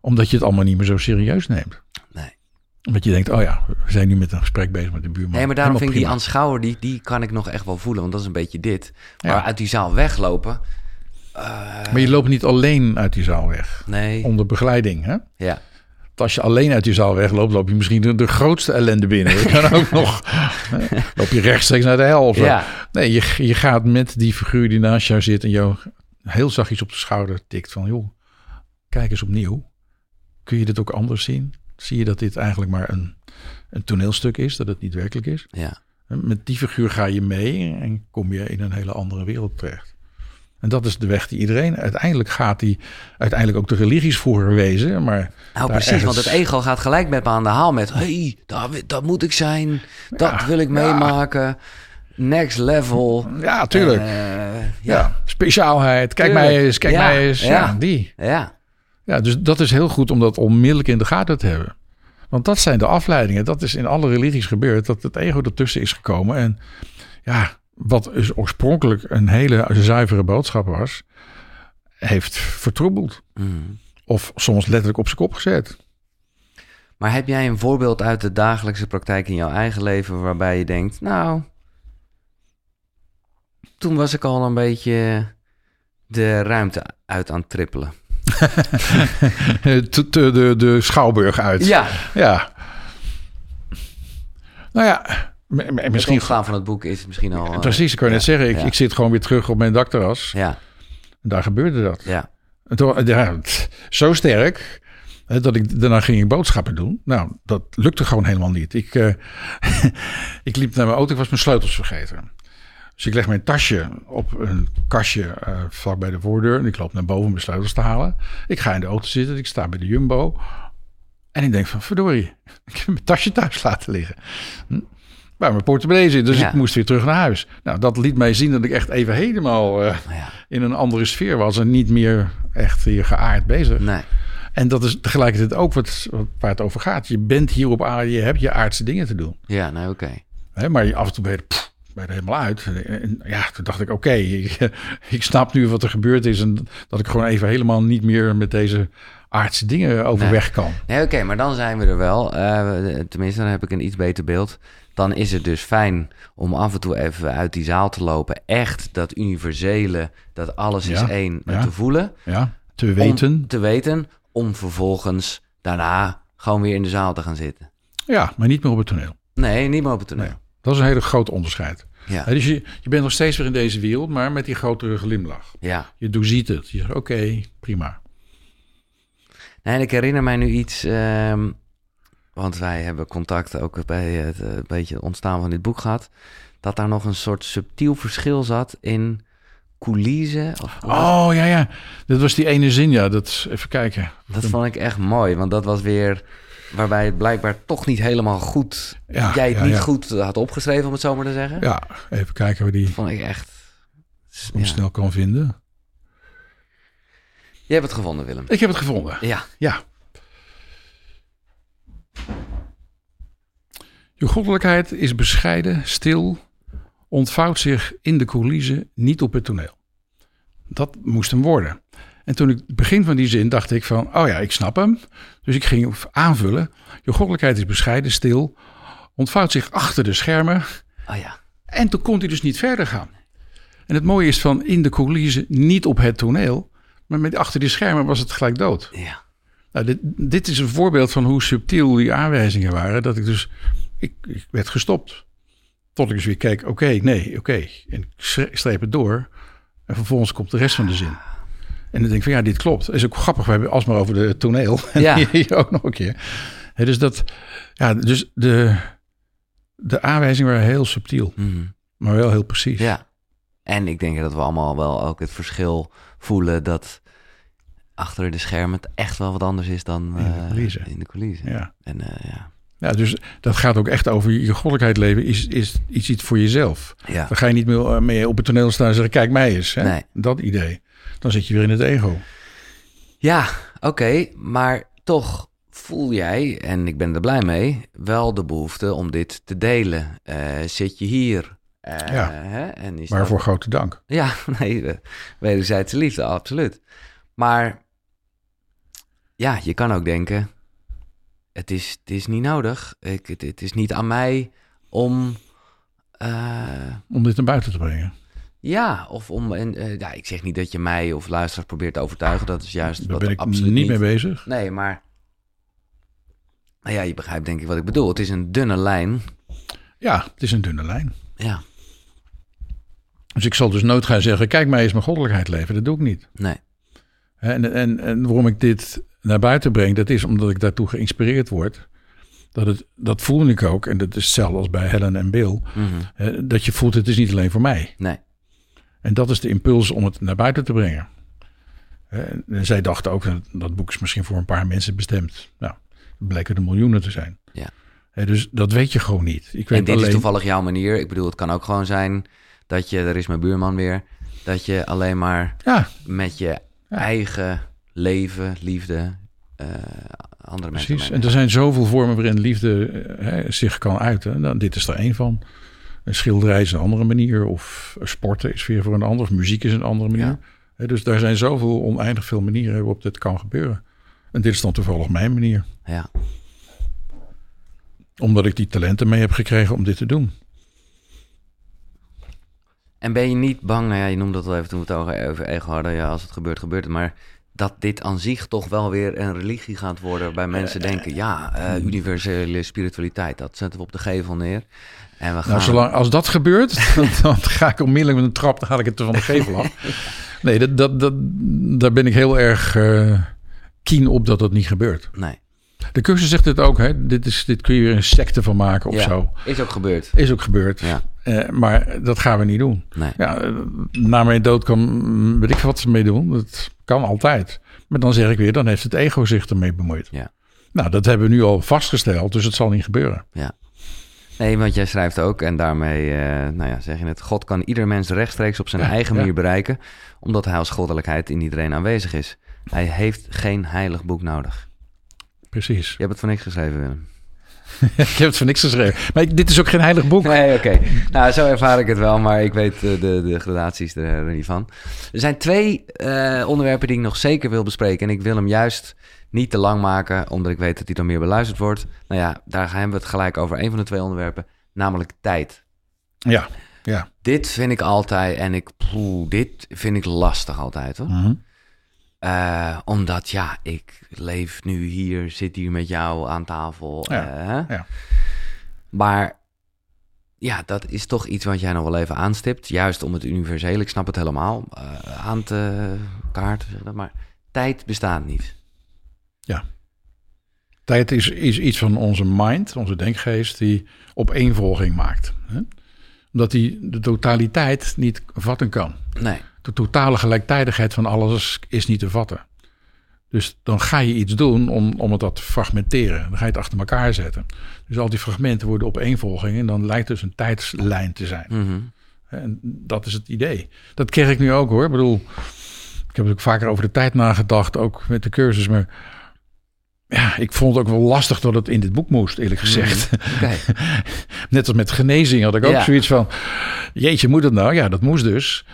Omdat je het allemaal niet meer zo serieus neemt. Nee. Omdat je denkt, oh ja, we zijn nu met een gesprek bezig met de buurman. Nee, maar daarom vind ik die aanschouwer, die, die kan ik nog echt wel voelen. Want dat is een beetje dit. Maar uit die zaal weglopen... eh, Maar je loopt niet alleen uit die zaal weg. Nee, Onder begeleiding. Hè? ja. Als je alleen uit die zaal wegloopt, loop je misschien de, de grootste ellende binnen. Je kan ook nog, hè, loop je rechtstreeks naar de hel of zo. Ja. Nee, je, je gaat met die figuur die naast jou zit en jou heel zachtjes op de schouder tikt van, joh, kijk eens opnieuw. Kun je dit ook anders zien? Zie je dat dit eigenlijk maar een, een toneelstuk is, dat het niet werkelijk is? ja. Met die figuur ga je mee en kom je in een hele andere wereld terecht. En dat is de weg die iedereen uiteindelijk gaat, die uiteindelijk ook de religies vroeger wezen. Maar Nou, precies, ergens- want het ego gaat gelijk met me aan de haal met... hey, dat, dat moet ik zijn, dat Ja, wil ik ja. meemaken, next level. Ja, tuurlijk. Eh, ja. ja. speciaalheid. Kijk Tuurlijk. mij eens, kijk mij eens. Ja, ja. die. ja, Ja, dus dat is heel goed om dat onmiddellijk in de gaten te hebben. Want dat zijn de afleidingen. Dat is in alle religies gebeurd. Dat het ego ertussen is gekomen. En ja, wat dus oorspronkelijk een hele zuivere boodschap was, heeft vertroebeld. Mm. Of soms letterlijk op zijn kop gezet. Maar heb jij een voorbeeld uit de dagelijkse praktijk in jouw eigen leven... waarbij je denkt, nou... Toen was ik al een beetje de ruimte uit aan het trippelen. de, de, de, de schouwburg uit. Ja, Ja. Nou ja, het misschien... ontstaan van het boek is misschien al... Precies, ik kan je net ja, zeggen. Ik, ja. ik zit gewoon weer terug op mijn dakterras. Ja, En daar gebeurde dat. ja, En toen- ja, zo sterk hè, dat ik daarna ging ik boodschappen doen. Nou, dat lukte gewoon helemaal niet. Ik, eh, ik liep naar mijn auto, ik was mijn sleutels vergeten. Dus ik leg mijn tasje op een kastje eh, vlak bij de voordeur. En ik loop naar boven om mijn sleutels te halen. Ik ga in de auto zitten, ik sta bij de Jumbo. En ik denk van, verdorie, ik heb mijn tasje thuis laten liggen. Hm? Waar mijn portemonnee zit, dus Ja. ik moest weer terug naar huis. Nou, dat liet mij zien dat ik echt even helemaal eh, ja. in een andere sfeer was en niet meer echt hier geaard bezig. Nee. En dat is tegelijkertijd ook wat, wat, waar het over gaat. Je bent hier op aarde, je hebt je aardse dingen te doen. Ja, nou oké. Hè, maar af en toe ben je, pff, ben je er helemaal uit. En ja, toen dacht ik, oké, ik, ik snap nu wat er gebeurd is. En dat ik gewoon even helemaal niet meer met deze aardse dingen overweg kan. Nee, oké, maar dan zijn we er wel. Eh, tenminste, dan heb ik een iets beter beeld. Dan is het dus fijn om af en toe even uit die zaal te lopen. Echt dat universele, dat alles is Ja, één, ja. te voelen. Ja, te weten. Om te weten, om vervolgens daarna gewoon weer in de zaal te gaan zitten. Ja, maar niet meer op het toneel. Nee, niet meer op het toneel. Nee. Dat is een hele grote onderscheid. Ja, dus je, je bent nog steeds weer in deze wereld, maar met die grotere glimlach. ja. Je doorziet het. Je zegt, oké, prima. Nee, en ik herinner mij nu iets, ehm, want wij hebben contact ook bij het eh, beetje ontstaan van dit boek gehad, dat daar nog een soort subtiel verschil zat in coulissen. Of, Oh, ja, ja. Dat was die ene zin, ja. Dat, even kijken. dat vond ik echt mooi, want dat was weer waarbij het blijkbaar toch niet helemaal goed, Ja, jij het ja, niet ja. goed had opgeschreven, om het zo maar te zeggen. Ja, even kijken hoe die Dat vond ik echt... Ja. snel kan vinden. Je hebt het gevonden, Willem. Ik heb het gevonden. Ja, Ja. Je goddelijkheid is bescheiden, stil, ontvouwt zich in de coulissen, niet op het toneel. Dat moest hem worden. En toen ik het begin van die zin dacht ik van, oh ja, ik snap hem. Dus ik ging aanvullen. Je goddelijkheid is bescheiden, stil, ontvouwt zich achter de schermen. oh ja. En toen kon hij dus niet verder gaan. En het mooie is van in de coulissen, niet op het toneel, maar met achter die schermen was het gelijk dood. Ja, Nou, dit, dit is een voorbeeld van hoe subtiel die aanwijzingen waren. Dat ik dus, ik, ik werd gestopt. Tot ik dus weer keek, oké, nee, oké. En ik streep het door. En vervolgens komt de rest van de zin. En dan denk ik van ja, dit klopt. Dat is ook grappig. We hebben alsmaar over de toneel. En Ja. hier ook nog een keer. Dus dat, ja, dus de, de aanwijzingen waren heel subtiel, Mhm. maar wel heel precies. Ja. En ik denk dat we allemaal wel ook het verschil voelen dat achter de schermen het echt wel wat anders is dan In de eh, coulissen. in de coulissen. Ja. En eh, ja. Ja, dus dat gaat ook echt over je goddelijkheid leven is, is iets, iets voor jezelf. ja. Dan ga je niet meer eh, mee op het toneel staan en zeggen, kijk mij eens. Hè? Nee. Dat idee. Dan zit je weer in het ego. Ja, oké, maar toch voel jij, en ik ben er blij mee, wel de behoefte om dit te delen. Eh, zit je hier? Eh, Ja. Hè? En is Waarvoor dat- grote dank. Ja, nee, wederzijdse liefde, absoluut. Maar ja, je kan ook denken, het is, het is niet nodig. Ik, het, het is niet aan mij om... eh, Om dit naar buiten te brengen. ja, of om... En, eh, ja, ik zeg niet dat je mij of luisteraars probeert te overtuigen. Dat is juist Daar wat ben ik absoluut niet mee bezig. Nee, maar... Nou ja, je begrijpt denk ik wat ik bedoel. Het is een dunne lijn. Ja, het is een dunne lijn. Ja, Dus ik zal dus nooit gaan zeggen, kijk mij eens mijn goddelijkheid leven. Dat doe ik niet. nee. En, en, en waarom ik dit naar buiten breng, dat is omdat ik daartoe geïnspireerd word. Dat, het, dat voelde ik ook, en dat is hetzelfde als bij Helen en Bill. Mhm. dat je voelt, het is niet alleen voor mij. Nee. En dat is de impuls om het naar buiten te brengen. En zij dachten ook, dat, boek is misschien voor een paar mensen bestemd. Nou, het bleken er miljoenen te zijn. Ja. Dus dat weet je gewoon niet. Ik weet En dit alleen, is toevallig jouw manier. Ik bedoel, het kan ook gewoon zijn dat je... Er is mijn buurman weer. Dat je alleen maar Ja, met je Ja. eigen leven, liefde... eh, andere mensen... precies. En er zijn zoveel vormen waarin liefde eh, hè, zich kan uiten. Nou, dit is er één van. Een schilderij is een andere manier. Of sporten is weer voor een ander. Of muziek is een andere manier. Ja. Dus daar zijn zoveel oneindig veel manieren waarop dit kan gebeuren. En dit is dan toevallig mijn manier. Ja. Omdat ik die talenten mee heb gekregen om dit te doen. En ben je niet bang, nou ja, je noemde dat al even toen we het over ego hadden, ja, als het gebeurt, gebeurt het. Maar dat dit aan zich toch wel weer een religie gaat worden, waarbij mensen denken, ja, eh, universele spiritualiteit, dat zetten we op de gevel neer. En we gaan... Nou, zolang, als dat gebeurt, dan, dan ga ik onmiddellijk met een trap, dan haal ik het er van de gevel af. Nee, dat, dat, dat, daar ben ik heel erg eh keen op dat dat niet gebeurt. Nee, De cursus zegt het ook, hè? Dit, is, dit kun je weer een secte van maken of Ja. zo. is ook gebeurd. Is ook gebeurd. Ja, Eh, maar dat gaan we niet doen. nee. Ja, eh, na mijn dood kan, mm, weet ik wat ze mee doen. Dat kan altijd. Maar dan zeg ik weer, dan heeft het ego zich ermee bemoeid. Ja. Nou, dat hebben we nu al vastgesteld, dus het zal niet gebeuren. Nee, want jij schrijft ook, en daarmee, eh, nou ja, zeg je het, God kan ieder mens rechtstreeks op zijn Ja, eigen ja. manier bereiken, omdat hij als goddelijkheid in iedereen aanwezig is. Hij heeft geen heilig boek nodig. Precies. Je hebt het voor niks geschreven, Willem. ik heb het voor niks geschreven. Maar ik- dit is ook geen heilig boek. Nee, oké. Nou, zo ervaar ik het wel, maar ik weet eh, de, de gradaties er, niet van. Er zijn twee eh, onderwerpen die ik nog zeker wil bespreken. En ik wil hem juist niet te lang maken, omdat ik weet dat hij dan meer beluisterd wordt. Nou ja, daar hebben we het gelijk over. Een van de twee onderwerpen, namelijk tijd. Ja, ja. Dit vind ik altijd, en ik, poeh, dit vind ik lastig altijd hoor. Mhm. Eh, omdat ja, ik leef nu hier, zit hier met jou aan tafel. Ja, eh, ja. Maar ja, dat is toch iets wat jij nog wel even aanstipt. Juist om het universele, ik snap het helemaal, eh, aan te kaarten. Maar tijd bestaat niet. Tijd is, is iets van onze mind, onze denkgeest, die opeenvolging maakt. Hè? Omdat die de totaliteit niet vatten kan. Nee, De totale gelijktijdigheid van alles is niet te vatten. Dus dan ga je iets doen om, om het dat te fragmenteren. Dan ga je het achter elkaar zetten. Dus al die fragmenten worden opeenvolging en dan lijkt dus een tijdslijn te zijn. Mhm. En dat is het idee. Dat kreeg ik nu ook hoor. Ik bedoel, ik heb ook vaker over de tijd nagedacht, ook met de cursus. Maar ja, ik vond het ook wel lastig dat het in dit boek moest, eerlijk gezegd. oké. Net als met genezing had ik ook Ja. zoiets van, jeetje, moet het nou? Ja, dat moest dus.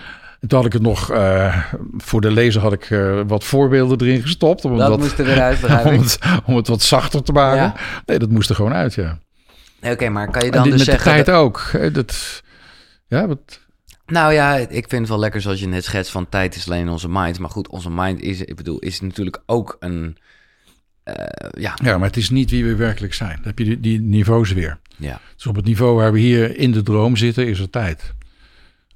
En toen had ik het nog, eh, voor de lezer had ik eh, wat voorbeelden erin gestopt. Om, Dat moest er weer uit, om, het, om het wat zachter te maken. Ja. Nee, dat moest er gewoon uit, ja. Oké, maar kan je dan dus met zeggen... de tijd dat- ook. Dat, ja, wat, Nou ja, ik vind het wel lekker zoals je net schetst van tijd is alleen onze mind. Maar goed, onze mind is, ik bedoel, is natuurlijk ook een... eh, ja, ja, maar het is niet wie we werkelijk zijn. Dan heb je die, die niveaus weer. ja, Dus op het niveau waar we hier in de droom zitten, is er tijd.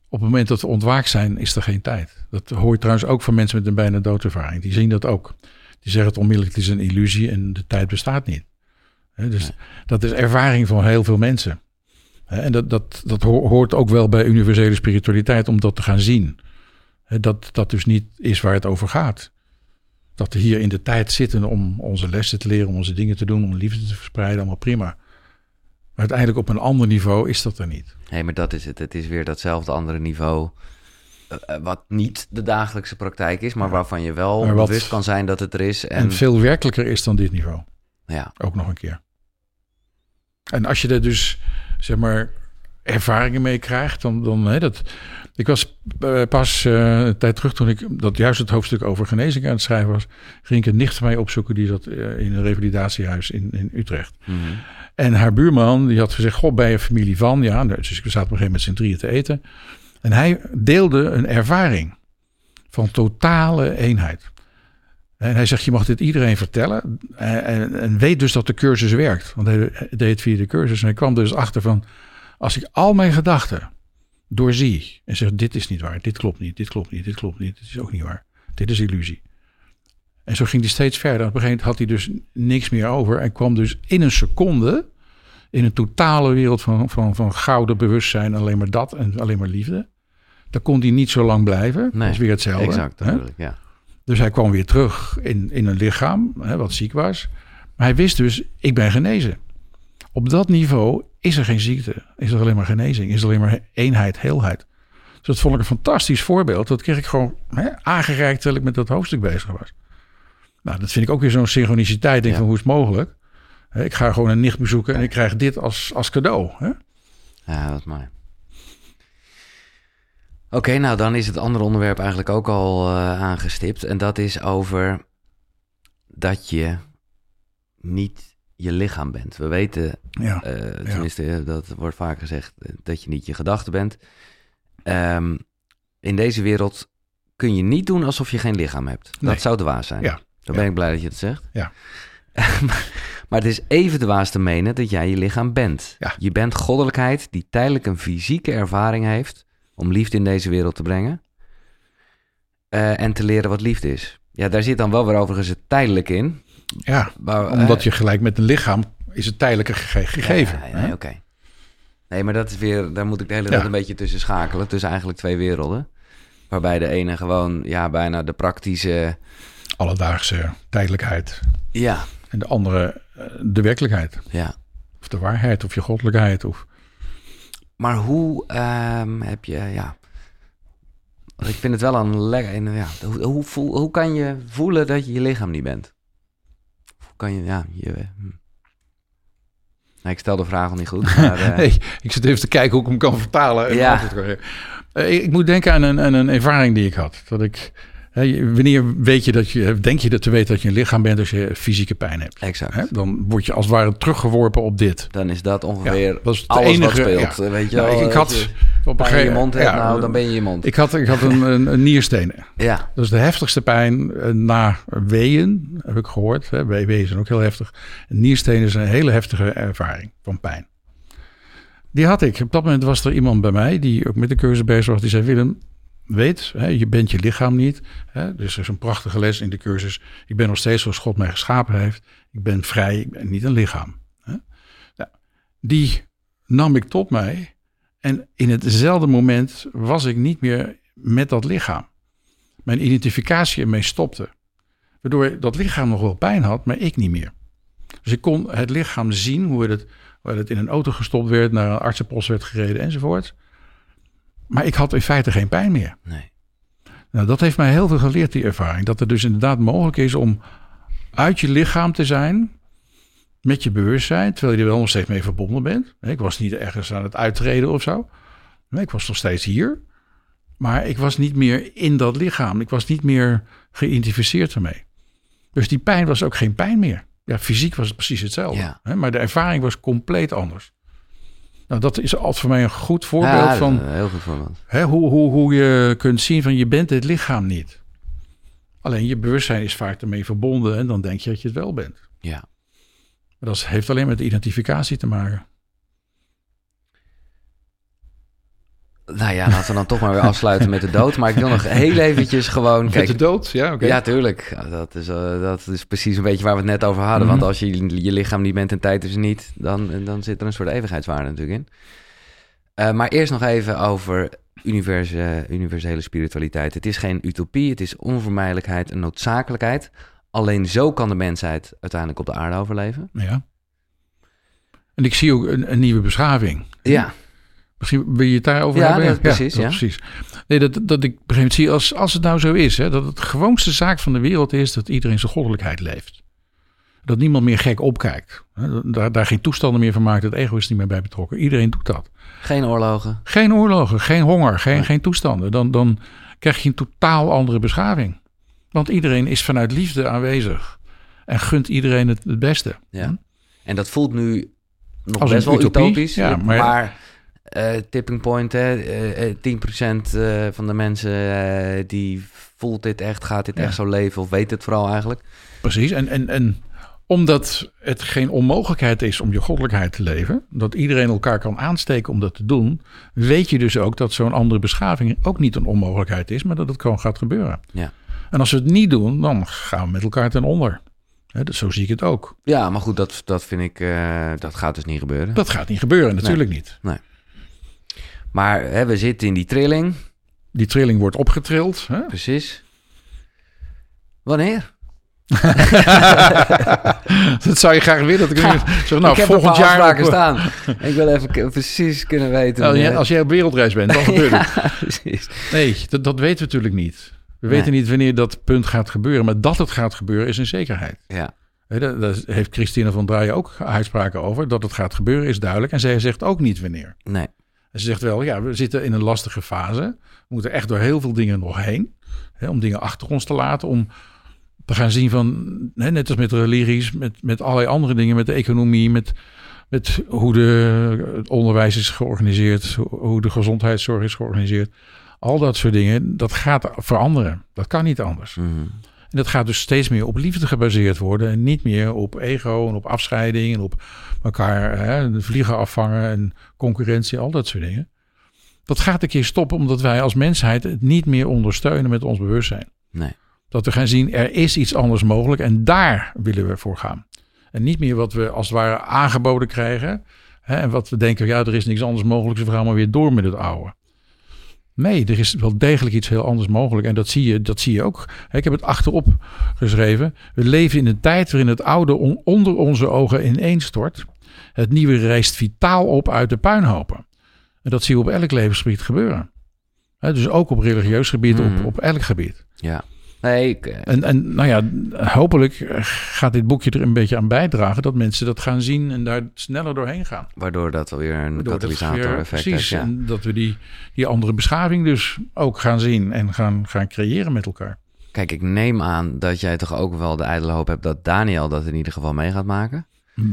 Op het moment dat we ontwaakt zijn, is er geen tijd. Dat hoor je trouwens ook van mensen met een bijna doodervaring. Die zien dat ook. Die zeggen het onmiddellijk, het is een illusie en de tijd bestaat niet. dus dat is ervaring van heel veel mensen. en dat, dat, dat hoort ook wel bij universele spiritualiteit om dat te gaan zien. dat dat dus niet is waar het over gaat. Dat we hier in de tijd zitten om onze lessen te leren, om onze dingen te doen, om liefde te verspreiden, allemaal prima. Maar uiteindelijk op een ander niveau is dat er niet. Nee, maar dat is het. Het is weer datzelfde andere niveau. Eh, eh, wat niet de dagelijkse praktijk is, maar waarvan je wel wat, bewust kan zijn dat het er is. En... en veel werkelijker is dan dit niveau. Ja. Ook nog een keer. En als je er dus, zeg maar, ervaringen mee krijgt, dan, dan hè, dat. Ik was uh, pas uh, een tijd terug toen ik dat juist het hoofdstuk over genezing aan het schrijven was, ging ik een nicht van mij opzoeken die zat uh, in een revalidatiehuis in, in Utrecht. Mm -hmm. En haar buurman die had gezegd: God, bij je familie van? Ja, dus ik zat op een gegeven moment z'n drieën te eten. En hij deelde een ervaring van totale eenheid. En hij zegt, je mag dit iedereen vertellen. En, en, en, weet dus dat de cursus werkt. Want hij deed het via de cursus. En hij kwam dus achter van, als ik al mijn gedachten doorzie. En zeg, dit is niet waar, dit klopt niet, dit klopt niet, dit klopt niet. Dit is ook niet waar. Dit is illusie. En zo ging hij steeds verder. Op een gegeven moment had hij dus niks meer over. En kwam dus in een seconde in een totale wereld van, van, van gouden bewustzijn. Alleen maar dat en alleen maar liefde. Daar kon hij niet zo lang blijven. Nee, dat is weer hetzelfde. Exact, ja. Dus hij kwam weer terug in, in een lichaam hè, wat ziek was. Maar hij wist dus, ik ben genezen. Op dat niveau is er geen ziekte. Is er alleen maar genezing. Is er alleen maar eenheid, heelheid. Dus dat vond ik een fantastisch voorbeeld. Dat kreeg ik gewoon hè, aangereikt terwijl ik met dat hoofdstuk bezig was. Nou, dat vind ik ook weer zo'n synchroniciteit. Denk van, hoe is het mogelijk? Ik ga gewoon een nicht bezoeken en ik krijg dit als, als cadeau. Hè? Ja, dat is mooi. Oké, nou dan is het andere onderwerp eigenlijk ook al uh, aangestipt. En dat is over dat je niet je lichaam bent. We weten, ja, uh, tenminste, ja. dat wordt vaak gezegd, eh, dat je niet je gedachte bent. Um, in deze wereld kun je niet doen alsof je geen lichaam hebt. Dat nee. zou dwaas zijn. Ja. Dan ben ik blij dat je het zegt. Ja. maar het is even dwaas te menen dat jij je lichaam bent. Je bent goddelijkheid die tijdelijk een fysieke ervaring heeft om liefde in deze wereld te brengen. Uh, en te leren wat liefde is. Ja, daar zit dan wel weer overigens het tijdelijk in. Ja, maar, omdat je gelijk met een lichaam is het tijdelijke gege gegeven. Ja, ja, oké. Nee, maar dat is weer, daar moet ik de hele tijd een beetje tussen schakelen. Tussen eigenlijk twee werelden. Waarbij de ene gewoon, ja, bijna de praktische... Alledaagse tijdelijkheid. Ja. En de andere uh, de werkelijkheid. Ja. Of de waarheid, of je goddelijkheid. Of... Maar hoe um, heb je, ja... Ik vind het wel een lekker... Ja, hoe, hoe, hoe kan je voelen dat je je lichaam niet bent? Kan je, ja... Je, hm. nou, ik stel de vraag al niet goed, maar... Uh... nee, ik zit even te kijken hoe ik hem kan vertalen. En ja. Ik, ik moet denken aan een, aan een ervaring die ik had. Dat ik... He, wanneer weet je dat je, denk je dat te weten dat je een lichaam bent als je fysieke pijn hebt? Exact. He, dan word je als het ware teruggeworpen op dit. Dan is dat ongeveer ja, dat is alles enige, wat speelt. Ja. Weet je nou, wel, ik, ik had op een gegeven je mond hebt, ja, nou, dan ben je je mond. Ik had, ik had een, een, een nierstenen. Ja. Dat is de heftigste pijn na weeën, heb ik gehoord. Hè. Weeën zijn ook heel heftig. En nierstenen is een hele heftige ervaring van pijn. Die had ik. Op dat moment was er iemand bij mij die ook met de cursus bezig was. Die zei: Willem, weet, hè, je bent je lichaam niet. Hè, dus er is een prachtige les in de cursus. Ik ben nog steeds zoals God mij geschapen heeft. Ik ben vrij, ik ben niet een lichaam. Hè. Die nam ik tot mij. En in hetzelfde moment was ik niet meer met dat lichaam. Mijn identificatie ermee stopte. Waardoor dat lichaam nog wel pijn had, maar ik niet meer. Dus ik kon het lichaam zien, hoe het, hoe het in een auto gestopt werd, naar een artsenpost werd gereden enzovoort. Maar ik had in feite geen pijn meer. Nee. Nou, dat heeft mij heel veel geleerd, die ervaring. Dat het dus inderdaad mogelijk is om uit je lichaam te zijn, met je bewustzijn, terwijl je er wel nog steeds mee verbonden bent. Ik was niet ergens aan het uittreden of zo. Nee, ik was nog steeds hier. Maar ik was niet meer in dat lichaam. Ik was niet meer geïdentificeerd ermee. Dus die pijn was ook geen pijn meer. Ja, fysiek was het precies hetzelfde. Ja. Maar de ervaring was compleet anders. Nou, dat is altijd voor mij een goed voorbeeld ja, van heel goed voorbeeld. Hè, hoe, hoe, hoe je kunt zien van je bent het lichaam niet. Alleen je bewustzijn is vaak ermee verbonden en dan denk je dat je het wel bent. Ja. Maar dat heeft alleen met identificatie te maken. Nou ja, laten we dan toch maar weer afsluiten met de dood. Maar ik wil nog heel eventjes gewoon... Kijk, met de dood? Ja, oké. Ja, tuurlijk. Dat is, uh, dat is precies een beetje waar we het net over hadden. Want als je je lichaam niet bent en tijd is niet... Dan, dan zit er een soort eeuwigheidswaarde natuurlijk in. Uh, maar eerst nog even over universe, universele spiritualiteit. Het is geen utopie, het is onvermijdelijkheid, een noodzakelijkheid. Alleen zo kan de mensheid uiteindelijk op de aarde overleven. Ja. En ik zie ook een, een nieuwe beschaving. Ja. Misschien wil je het daarover ja, hebben? Dat, precies, ja, precies. Nee, dat, dat ik een zie, als, als het nou zo is, hè, dat het gewoonste zaak van de wereld is dat iedereen zijn goddelijkheid leeft. Dat niemand meer gek opkijkt. Daar, daar geen toestanden meer van maakt, het ego is niet meer bij betrokken. Iedereen doet dat. Geen oorlogen? Geen oorlogen, geen honger, geen, geen toestanden. Dan, dan krijg je een totaal andere beschaving. Want iedereen is vanuit liefde aanwezig. En gunt iedereen het, het beste. Ja. En dat voelt nu nog Als best wel utopie, utopisch. Ja, maar, maar uh, tipping point, hè, uh, 10% uh, van de mensen die voelt dit echt, gaat dit echt zo leven of weet het vooral eigenlijk. Precies, en, en, en omdat het geen onmogelijkheid is om je goddelijkheid te leven, dat iedereen elkaar kan aansteken om dat te doen, weet je dus ook dat zo'n andere beschaving ook niet een onmogelijkheid is, maar dat het gewoon gaat gebeuren. Ja. En als we het niet doen, dan gaan we met elkaar ten onder. He, dus zo zie ik het ook. Ja, maar goed, dat, dat vind ik, dat gaat dus niet gebeuren. Dat gaat niet gebeuren, natuurlijk nee. niet. Nee. Maar hè, we zitten in die trilling. Die trilling wordt opgetrild. Hè? Precies. Wanneer? dat zou je graag willen. Dat ik ja, zeg, nou, ik heb volgend jaar op... staan. ik wil even precies kunnen weten. Nou, als jij op wereldreis bent, dan gebeurt ja, het. precies. Nee, dat, dat weten we natuurlijk niet. We weten niet wanneer dat punt gaat gebeuren. Maar dat het gaat gebeuren is een zekerheid. Ja. Daar, daar heeft Christina van Draaien ook uitspraken over. Dat het gaat gebeuren is duidelijk. En zij zegt ook niet wanneer. Nee. Ze zegt wel, ja, we zitten in een lastige fase. We moeten echt door heel veel dingen nog heen. Hè, om dingen achter ons te laten. Om te gaan zien van, hè, net als met religies, met, met allerlei andere dingen, met de economie, met, met hoe de, het onderwijs is georganiseerd, hoe de gezondheidszorg is georganiseerd. Al dat soort dingen, dat gaat veranderen. Dat kan niet anders. Mm. En dat gaat dus steeds meer op liefde gebaseerd worden. En niet meer op ego en op afscheiding en op elkaar hè, vliegen afvangen en concurrentie, al dat soort dingen. Dat gaat een keer stoppen omdat wij als mensheid het niet meer ondersteunen met ons bewustzijn. Nee. Dat we gaan zien, er is iets anders mogelijk en daar willen we voor gaan. En niet meer wat we als het ware aangeboden krijgen. Hè, en wat we denken, ja, er is niks anders mogelijk, dus we gaan maar weer door met het oude. Nee, er is wel degelijk iets heel anders mogelijk. En dat zie je, dat zie je ook. Ik heb het achterop geschreven. We leven in een tijd waarin het oude on, onder onze ogen ineenstort. Het nieuwe rijst vitaal op uit de puinhopen. En dat zie je op elk levensgebied gebeuren. dus ook op religieus gebied, mm. op, op elk gebied. Ja. Nee, ik, en, en nou ja, hopelijk gaat dit boekje er een beetje aan bijdragen dat mensen dat gaan zien en daar sneller doorheen gaan. Waardoor dat alweer een katalysator-effect Precies, heeft, ja. en dat we die, die andere beschaving dus ook gaan zien en gaan, gaan creëren met elkaar. Kijk, ik neem aan dat jij toch ook wel de ijdele hoop hebt dat Daniel dat in ieder geval mee gaat maken.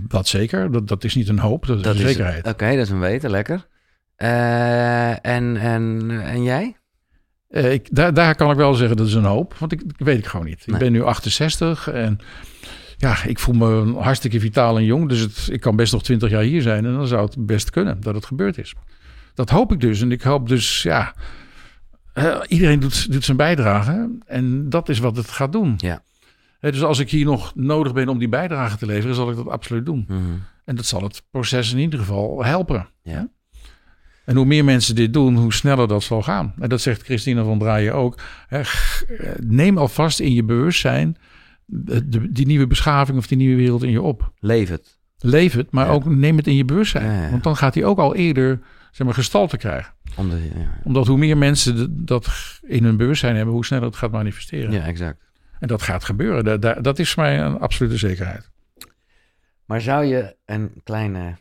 Dat zeker, dat, dat is niet een hoop, dat is dat een zekerheid. Oké, okay, dat is een weten, lekker. Uh, en, en, en jij? Uh, ik, daar, daar kan ik wel zeggen dat is een hoop, want ik, weet ik gewoon niet. Nee. Ik ben nu 68 en ja, ik voel me hartstikke vitaal en jong. Dus het, ik kan best nog 20 jaar hier zijn en dan zou het best kunnen dat het gebeurd is. Dat hoop ik dus. En ik hoop dus, ja, uh, iedereen doet, doet zijn bijdrage en dat is wat het gaat doen. Ja. Dus als ik hier nog nodig ben om die bijdrage te leveren, zal ik dat absoluut doen. Mm -hmm. En dat zal het proces in ieder geval helpen. Ja. En hoe meer mensen dit doen, hoe sneller dat zal gaan. En dat zegt Christina van Draaien ook. Hè, neem alvast in je bewustzijn die nieuwe beschaving of die nieuwe wereld in je op. Leef het. Leef het, maar ja. ook neem het in je bewustzijn. Ja, ja. Want dan gaat hij ook al eerder zeg maar, gestalte krijgen. Omdat, Omdat hoe meer mensen dat in hun bewustzijn hebben, hoe sneller het gaat manifesteren. Ja, exact. En dat gaat gebeuren. Dat, dat, dat is voor mij een absolute zekerheid. Maar zou je een kleine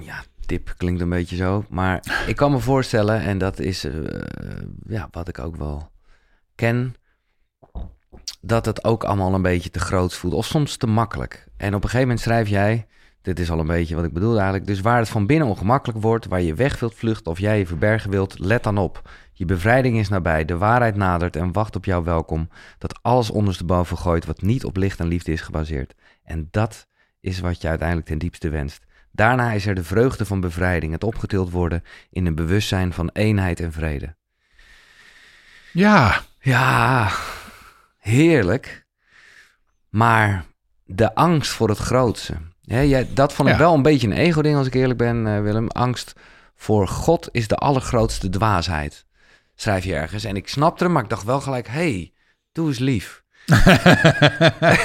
ja, tip klinkt een beetje zo. Maar ik kan me voorstellen, en dat is uh, ja, wat ik ook wel ken, dat het ook allemaal een beetje te groot voelt. Of soms te makkelijk. En op een gegeven moment schrijf jij, dit is al een beetje wat ik bedoel eigenlijk, dus waar het van binnen ongemakkelijk wordt, waar je weg wilt vluchten of jij je verbergen wilt, let dan op. Je bevrijding is nabij, de waarheid nadert en wacht op jouw welkom. Dat alles ondersteboven gooit wat niet op licht en liefde is gebaseerd. En dat is wat je uiteindelijk ten diepste wenst Daarna is er de vreugde van bevrijding, het opgetild worden in een bewustzijn van eenheid en vrede. Ja, Ja, heerlijk. Maar de angst voor het grootste. Hè, jij, dat vond ik Ja. wel een beetje een ego-ding, als ik eerlijk ben, eh, Willem. Angst voor God is de allergrootste dwaasheid. Schrijf je ergens. En ik snapte hem, maar ik dacht wel gelijk... hey, doe eens lief.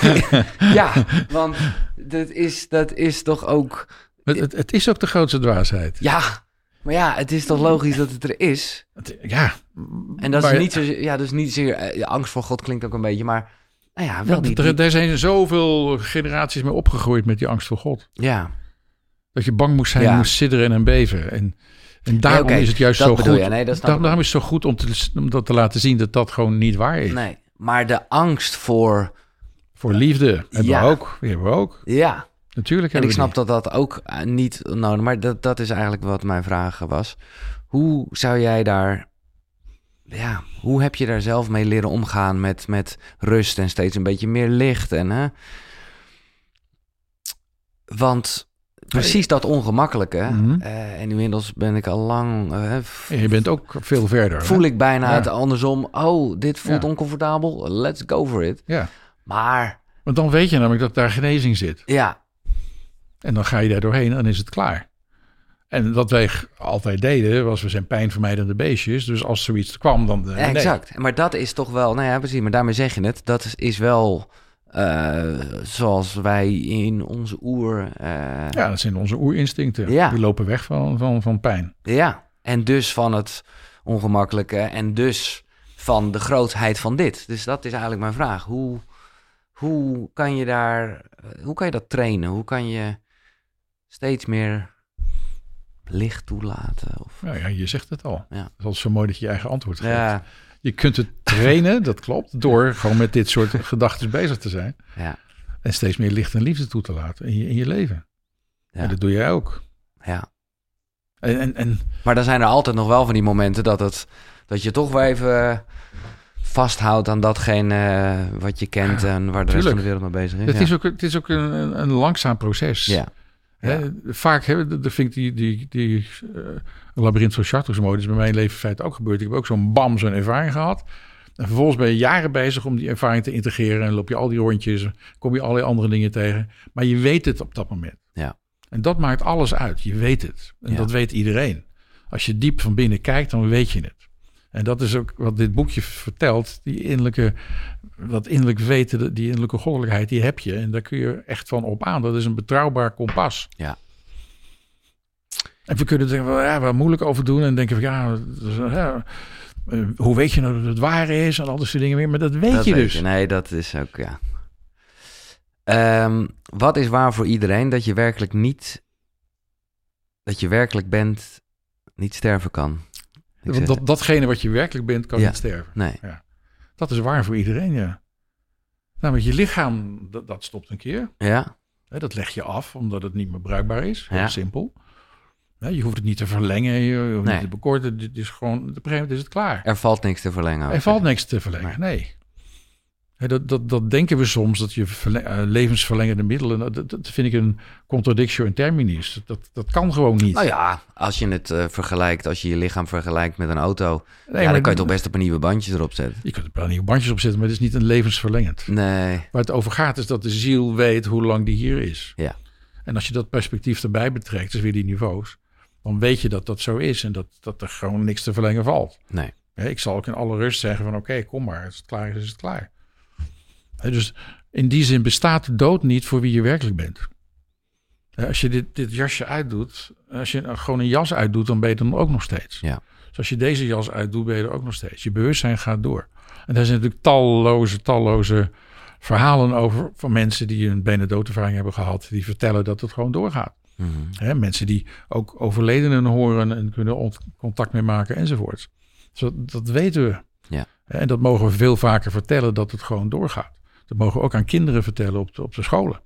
ja, want dat is, dat is toch ook... het, het, het is ook de grootste dwaasheid. Ja, maar ja, het is toch logisch dat het er is? Ja. En dat Maar- is niet zo... Ja, is niet zeer... eh, angst voor God klinkt ook een beetje, maar... Nou ja, wel die... er, er zijn zoveel generaties mee opgegroeid met die angst voor God. ja, Dat je bang moest zijn, Ja. moest sidderen en beven. En, en daarom is het juist zo goed. je. Nee, dat daarom, is het zo goed om, te, om dat te laten zien dat dat gewoon niet waar is. Nee, maar de angst voor... Voor liefde hebben Ja. we ook. Die hebben we ook. Ja, Natuurlijk en ik snap dat dat ook eh, niet nodig... Maar dat, dat is eigenlijk wat mijn vraag was. Hoe zou jij daar... Ja, hoe heb je daar zelf mee leren omgaan met, met rust en steeds een beetje meer licht? En, hè? Want precies dat ongemakkelijke... Eh, en inmiddels ben ik al lang... eh, je bent ook veel verder. voel ik bijna Ja. het andersom. Oh, dit voelt Ja. oncomfortabel. Let's go for it. Ja. Maar Want dan weet je namelijk dat daar genezing zit. ja, En dan ga je daar doorheen en dan is het klaar. En wat wij altijd deden, was we zijn pijnvermijdende beestjes. Dus als zoiets kwam, dan... eh, nee. exact. Maar dat is toch wel, nou ja, precies. Maar daarmee zeg je het. Dat is, wel eh, zoals wij in onze oer. eh, ja. Ja, dat zijn onze oerinstincten. Ja. Die lopen weg van, van, van pijn. En dus van het ongemakkelijke. En dus van de grootheid van dit. Dus dat is eigenlijk mijn vraag. Hoe, hoe kan je daar, eh, hoe kan je dat trainen? Hoe kan je steeds meer licht toelaten? Of, Nou ja, je zegt het al. Ja. Het is zo mooi dat je je eigen antwoord geeft. ja, Je kunt het trainen, dat klopt, door gewoon met dit soort gedachten bezig te zijn. ja, En steeds meer licht en liefde toe te laten in je, in je leven. Ja. En dat doe jij ook. ja. En, en, en Maar dan zijn er altijd nog wel van die momenten dat, het, dat je toch wel even vasthoudt aan datgene eh, wat je kent en waar de rest van de wereld mee bezig is. het, is ook, het is ook een, een langzaam proces. ja. Hè, vaak hè, dat vind ik die, die, die eh, labyrinth van Chartres mooi. Dat is bij mijn leven in feite ook gebeurd. Ik heb ook zo'n bam, zo'n ervaring gehad. En vervolgens ben je jaren bezig om die ervaring te integreren. En loop je al die rondjes, kom je allerlei andere dingen tegen. Maar je weet het op dat moment. Ja. En dat maakt alles uit. Je weet het. En Ja. dat weet iedereen. Als je diep van binnen kijkt, dan weet je het. En dat is ook wat dit boekje vertelt. Die innerlijke, dat innerlijk weten, die innerlijke goddelijkheid, die heb je. En daar kun je echt van op aan. Dat is een betrouwbaar kompas. Ja. En we kunnen er wel, ja, wel moeilijk over doen. En denken van ja, dus, ja, eh, hoe weet je nou dat het waar is? En al dat soort dingen meer. Maar dat weet dat je weet dus. je. Nee, dat is ook, ja. Ehm, wat is waar voor iedereen dat je werkelijk niet, dat je werkelijk bent, niet sterven kan? Want dat, datgene wat je werkelijk bent, kan Ja. niet sterven. nee, Dat is waar voor iedereen, ja. Nou, met je lichaam, dat, dat stopt een keer. ja, dat leg je af, omdat het niet meer bruikbaar is. Heel Ja. simpel. Je hoeft het niet te verlengen, je hoeft Nee. niet te bekorten. Dit is gewoon, op een gegeven moment is het klaar. er valt niks te verlengen. Er valt niks te verlengen, nee. Hè, dat, dat, dat denken we soms, dat je eh, levensverlengende middelen... nou, Dat, dat vind ik een contradictio in terminis. Dat, dat kan gewoon niet. Nou ja, als je het eh, vergelijkt, als je je lichaam vergelijkt met een auto, Nee, ja, dan kan je toch best een paar nieuwe bandjes erop zetten. Je kunt er wel nieuwe bandjes op zetten, maar het is niet een levensverlengend. Nee, Waar het over gaat is dat de ziel weet hoe lang die hier is. Ja. En als je dat perspectief erbij betrekt, dus weer die niveaus, dan weet je dat dat zo is en dat, dat er gewoon niks te verlengen valt. nee. Ik zal ook in alle rust zeggen van oké, kom maar, als het klaar is, is het klaar. Dus in die zin bestaat de dood niet voor wie je werkelijk bent. Als je dit, dit jasje uitdoet, als je gewoon een jas uitdoet, dan ben je dan ook nog steeds. Ja. Dus als je deze jas uitdoet, ben je er ook nog steeds. Je bewustzijn gaat door. En daar zijn natuurlijk talloze, talloze verhalen over van mensen die een bijna doodervaring hebben gehad, die vertellen dat het gewoon doorgaat. Mhm. Mensen die ook overledenen horen en kunnen ont- contact mee maken enzovoort. Dus dat, dat weten we. Ja. En dat mogen we veel vaker vertellen dat het gewoon doorgaat. Dat mogen we ook aan kinderen vertellen op de, op de scholen.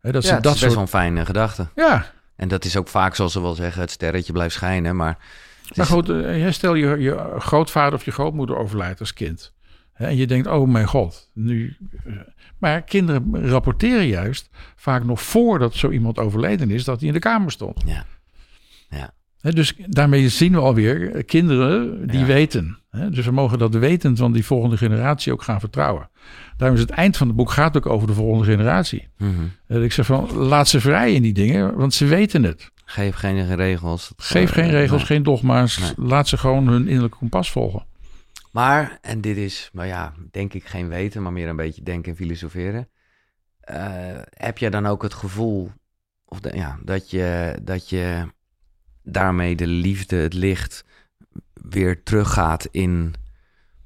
Dat Ja, ze het dat is best soort... wel een fijne gedachte. Ja, En dat is ook vaak, zoals ze wel zeggen, het sterretje blijft schijnen. Maar, maar goed, eh, stel je, je grootvader of je grootmoeder overlijdt als kind. En je denkt, oh mijn god, nu... eh, Maar kinderen rapporteren juist vaak nog voordat zo iemand overleden is, dat hij in de kamer stond. Ja. Dus daarmee zien we alweer eh, kinderen die Ja. weten. Dus we mogen dat weten van die volgende generatie ook gaan vertrouwen. Daarom is het eind van het boek gaat ook over de volgende generatie. Mhm. Dat ik zeg van, laat ze vrij in die dingen, want ze weten het. Geef geen regels. Geef geen Eh, regels, nee. geen dogma's. Nee. Laat ze gewoon hun innerlijke kompas volgen. Maar, en dit is, nou ja, denk ik geen weten, maar meer een beetje denken en filosoferen. Eh, heb je dan ook het gevoel of de- ja, dat, je, dat je daarmee de liefde, het licht, weer teruggaat in,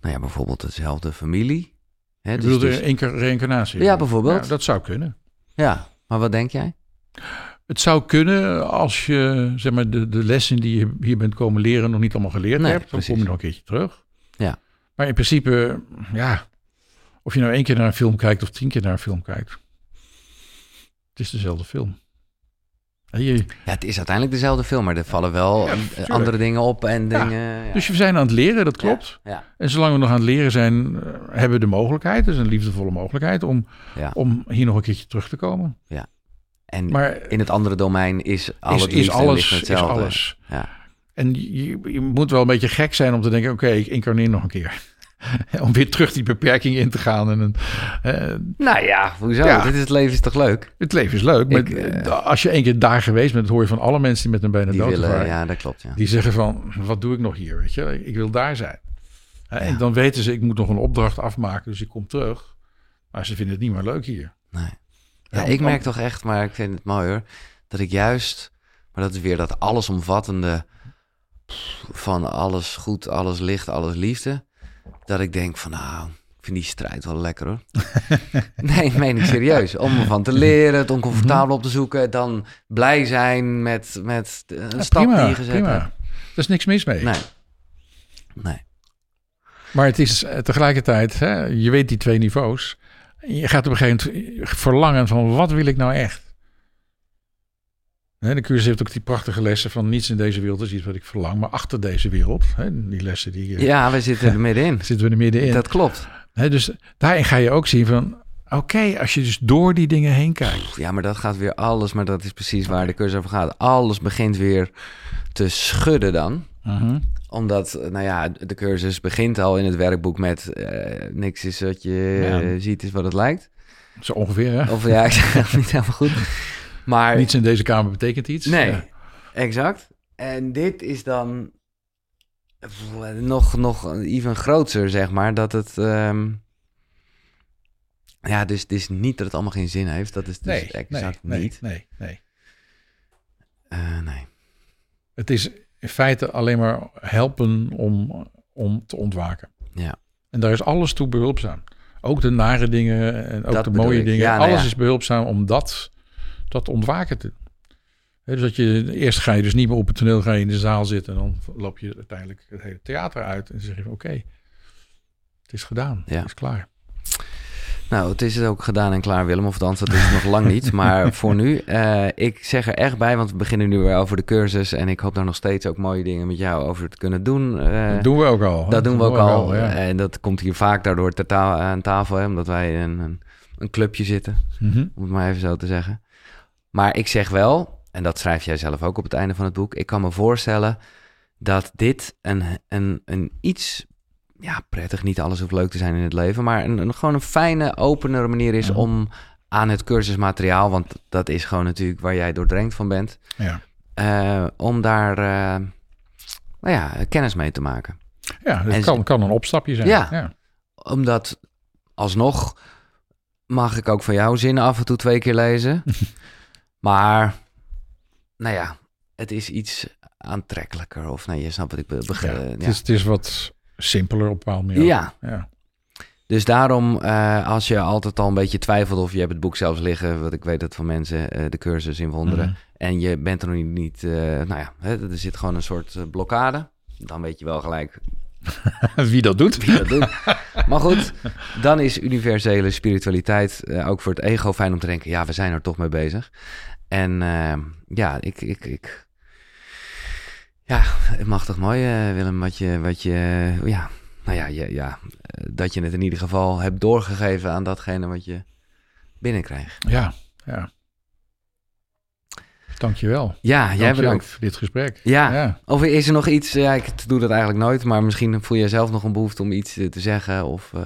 nou ja, bijvoorbeeld dezelfde familie? Hè, dus- bedoel, dus- reïncarnatie. Ja, bijvoorbeeld. Ja, dat zou kunnen. ja, maar wat denk jij? Het zou kunnen als je zeg maar, de, de lessen die je hier bent komen leren nog niet allemaal geleerd Nee, hebt. Dan precies. kom je nog een keertje terug. Ja. Maar in principe, ja, of je nou één keer naar een film kijkt of tien keer naar een film kijkt. Het is dezelfde film. Je, Ja, het is uiteindelijk dezelfde film, maar er vallen wel Ja, andere dingen op en Ja, dingen... Ja. Dus we zijn aan het leren, dat klopt. Ja, En zolang we nog aan het leren zijn, eh, hebben we de mogelijkheid, dus een liefdevolle mogelijkheid, om, ja. om hier nog een keertje terug te komen. En Maar in het andere domein is al is, alles, is alles. Ja. En je, je moet wel een beetje gek zijn om te denken, oké, ik incarneer nog een keer. om weer terug die beperking in te gaan. En een, eh, Nou ja, hoezo? Ja. Dit is het leven is toch leuk? het leven is leuk, maar Ik, eh, als je één keer daar geweest bent, hoor je van alle mensen die met een Die dood willen, ja, dat klopt, ja. Die zeggen van, wat doe ik nog hier? Weet je? Ik wil daar zijn. En dan weten ze, ik moet nog een opdracht afmaken, dus ik kom terug. Maar ze vinden het niet meer leuk hier. Nee. Ja, ik merk toch echt, maar ik vind het mooi hoor, dat ik juist, maar dat is weer dat allesomvattende van alles goed, alles licht, alles liefde, dat ik denk van nou, ik vind die strijd wel lekker hoor. nee, ik meen ik serieus. Om ervan te leren, het oncomfortabel op te zoeken, dan blij zijn met, met een Ja, stap prima, die je gezet prima. hebt. Er is niks mis mee. Nee. Nee. Maar het is eh, tegelijkertijd, hè, je weet die twee niveaus. Je gaat op een gegeven moment verlangen van wat wil ik nou echt? De cursus heeft ook die prachtige lessen van niets in deze wereld is iets wat ik verlang, maar achter deze wereld. Hè, die lessen die eh, Ja, we zitten er middenin. zitten we er middenin. Dat klopt. Dus daarin ga je ook zien van oké, als je dus door die dingen heen kijkt. Ja, maar dat gaat weer alles, maar dat is precies waar de cursus over gaat. Alles begint weer te schudden dan. Mhm. Omdat, nou ja, de cursus begint al in het werkboek met eh, niks is wat je Ja. ziet is wat het lijkt. Zo ongeveer, hè? Of ja, ik zeg het niet helemaal goed. Maar Niets in deze kamer betekent iets. nee, Ja. exact. En dit is dan nog, nog even groter, zeg maar. Dat het, ehm, ja, dus het is niet dat het allemaal geen zin heeft. Dat is dus Nee, nee, exact nee, niet. nee, nee. Eh, nee. Het is in feite alleen maar helpen om, om te ontwaken. Ja. En daar is alles toe behulpzaam. Ook de nare dingen en ook Dat de mooie ik. dingen. Ja, nou alles ja. is behulpzaam om dat, dat ontwaken dus dat je, eerst ga je dus niet meer op het toneel, ga je in de zaal zitten. En dan loop je uiteindelijk het hele theater uit. En dan zeg je van, oké, het is gedaan. Ja. Het is klaar. Nou, het is ook gedaan en klaar, Willem. Of althans, dat is het nog lang niet. Maar voor nu, eh, ik zeg er echt bij, want we beginnen nu weer over de cursus. En ik hoop daar nog steeds ook mooie dingen met jou over te kunnen doen. Eh, dat doen we ook al. dat doen we ook al. ja. En dat komt hier vaak daardoor ter ta- aan tafel, hè, omdat wij een, een, een clubje zitten, Mhm. om het maar even zo te zeggen. Maar ik zeg wel, en dat schrijf jij zelf ook op het einde van het boek, ik kan me voorstellen dat dit een, een, een iets, ja, prettig, niet alles hoeft leuk te zijn in het leven, maar een, een gewoon een fijne, openere manier is om aan het cursusmateriaal, want dat is gewoon natuurlijk waar jij doordrenkt van bent, ja. eh, om daar, eh, nou ja, kennis mee te maken. ja, dat En- kan, kan een opstapje zijn. Ja. ja. Omdat alsnog mag ik ook van jou zinnen af en toe twee keer lezen. maar, nou ja, het is iets aantrekkelijker. Of nee, je snapt wat ik be- beg- Ja, Het, is, het is wat simpeler op een bepaalde manier. Ja, ja. dus daarom, eh, als je altijd al een beetje twijfelt of je hebt het boek zelfs liggen, wat ik weet dat van mensen, eh, de cursus in wonderen, Mhm. en je bent er nog niet, eh, nou ja, hè, er zit gewoon een soort blokkade. Dan weet je wel gelijk Wie dat doet. wie dat doet. Maar goed, dan is universele spiritualiteit ook voor het ego fijn om te denken... ja, we zijn er toch mee bezig. En eh, ja, ik, ik, ik... Ja, het mag toch mooi, eh, Willem, wat je... Wat je ja, nou ja, je, ja dat je het in ieder geval hebt doorgegeven aan datgene wat je binnenkrijgt. Ja, ja. Dankjewel. Ja, jij Dank bedankt. voor dit gesprek. Ja. ja. Of is er nog iets, ja, ik doe dat eigenlijk nooit, maar misschien voel jij zelf nog een behoefte om iets eh, te zeggen of... eh,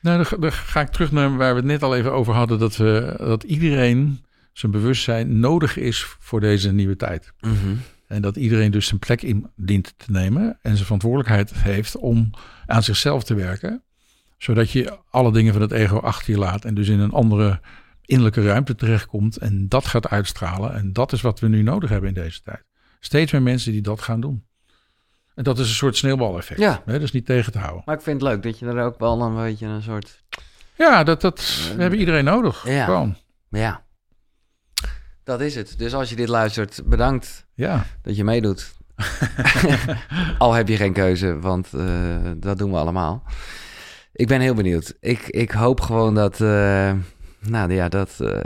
Nou, dan, ga- dan ga ik terug naar waar we het net al even over hadden. Dat, we, dat iedereen zijn bewustzijn nodig is voor deze nieuwe tijd. mhm. En dat iedereen dus zijn plek in dient te nemen. En zijn verantwoordelijkheid heeft om aan zichzelf te werken. Zodat je alle dingen van het ego achter je laat. En dus in een andere innerlijke ruimte terechtkomt. En dat gaat uitstralen. En dat is wat we nu nodig hebben in deze tijd. Steeds meer mensen die dat gaan doen. En dat is een soort sneeuwbaleffect. Ja. Hè, dat is niet tegen te houden. Maar ik vind het leuk dat je er ook wel een beetje een soort... Ja, dat, dat we hebben iedereen nodig. Ja. Gewoon. Ja, dat is het. Dus als je dit luistert, bedankt Ja. dat je meedoet. Al heb je geen keuze, want eh, dat doen we allemaal. Ik ben heel benieuwd. Ik, ik hoop gewoon dat, eh, nou ja, dat, eh,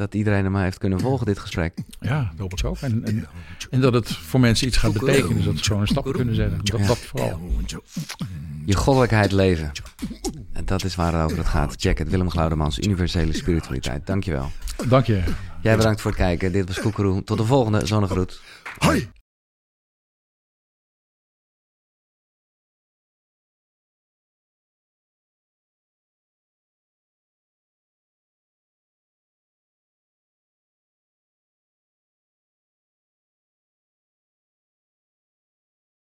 dat iedereen hem heeft kunnen volgen, dit gesprek. Ja, dat hoop ik ook. En, en, en dat het voor mensen iets gaat betekenen. Dus dat ze gewoon een stap kunnen zetten. Dat, dat vooral. Je goddelijkheid leven. En dat is waar het over gaat. Check het. Willem Glaudemans, Universele Spiritualiteit. Dankjewel. Dank je. Jij bedankt voor het kijken. Dit was Koekeroe. Tot de volgende. Zonnegroet. Hoi!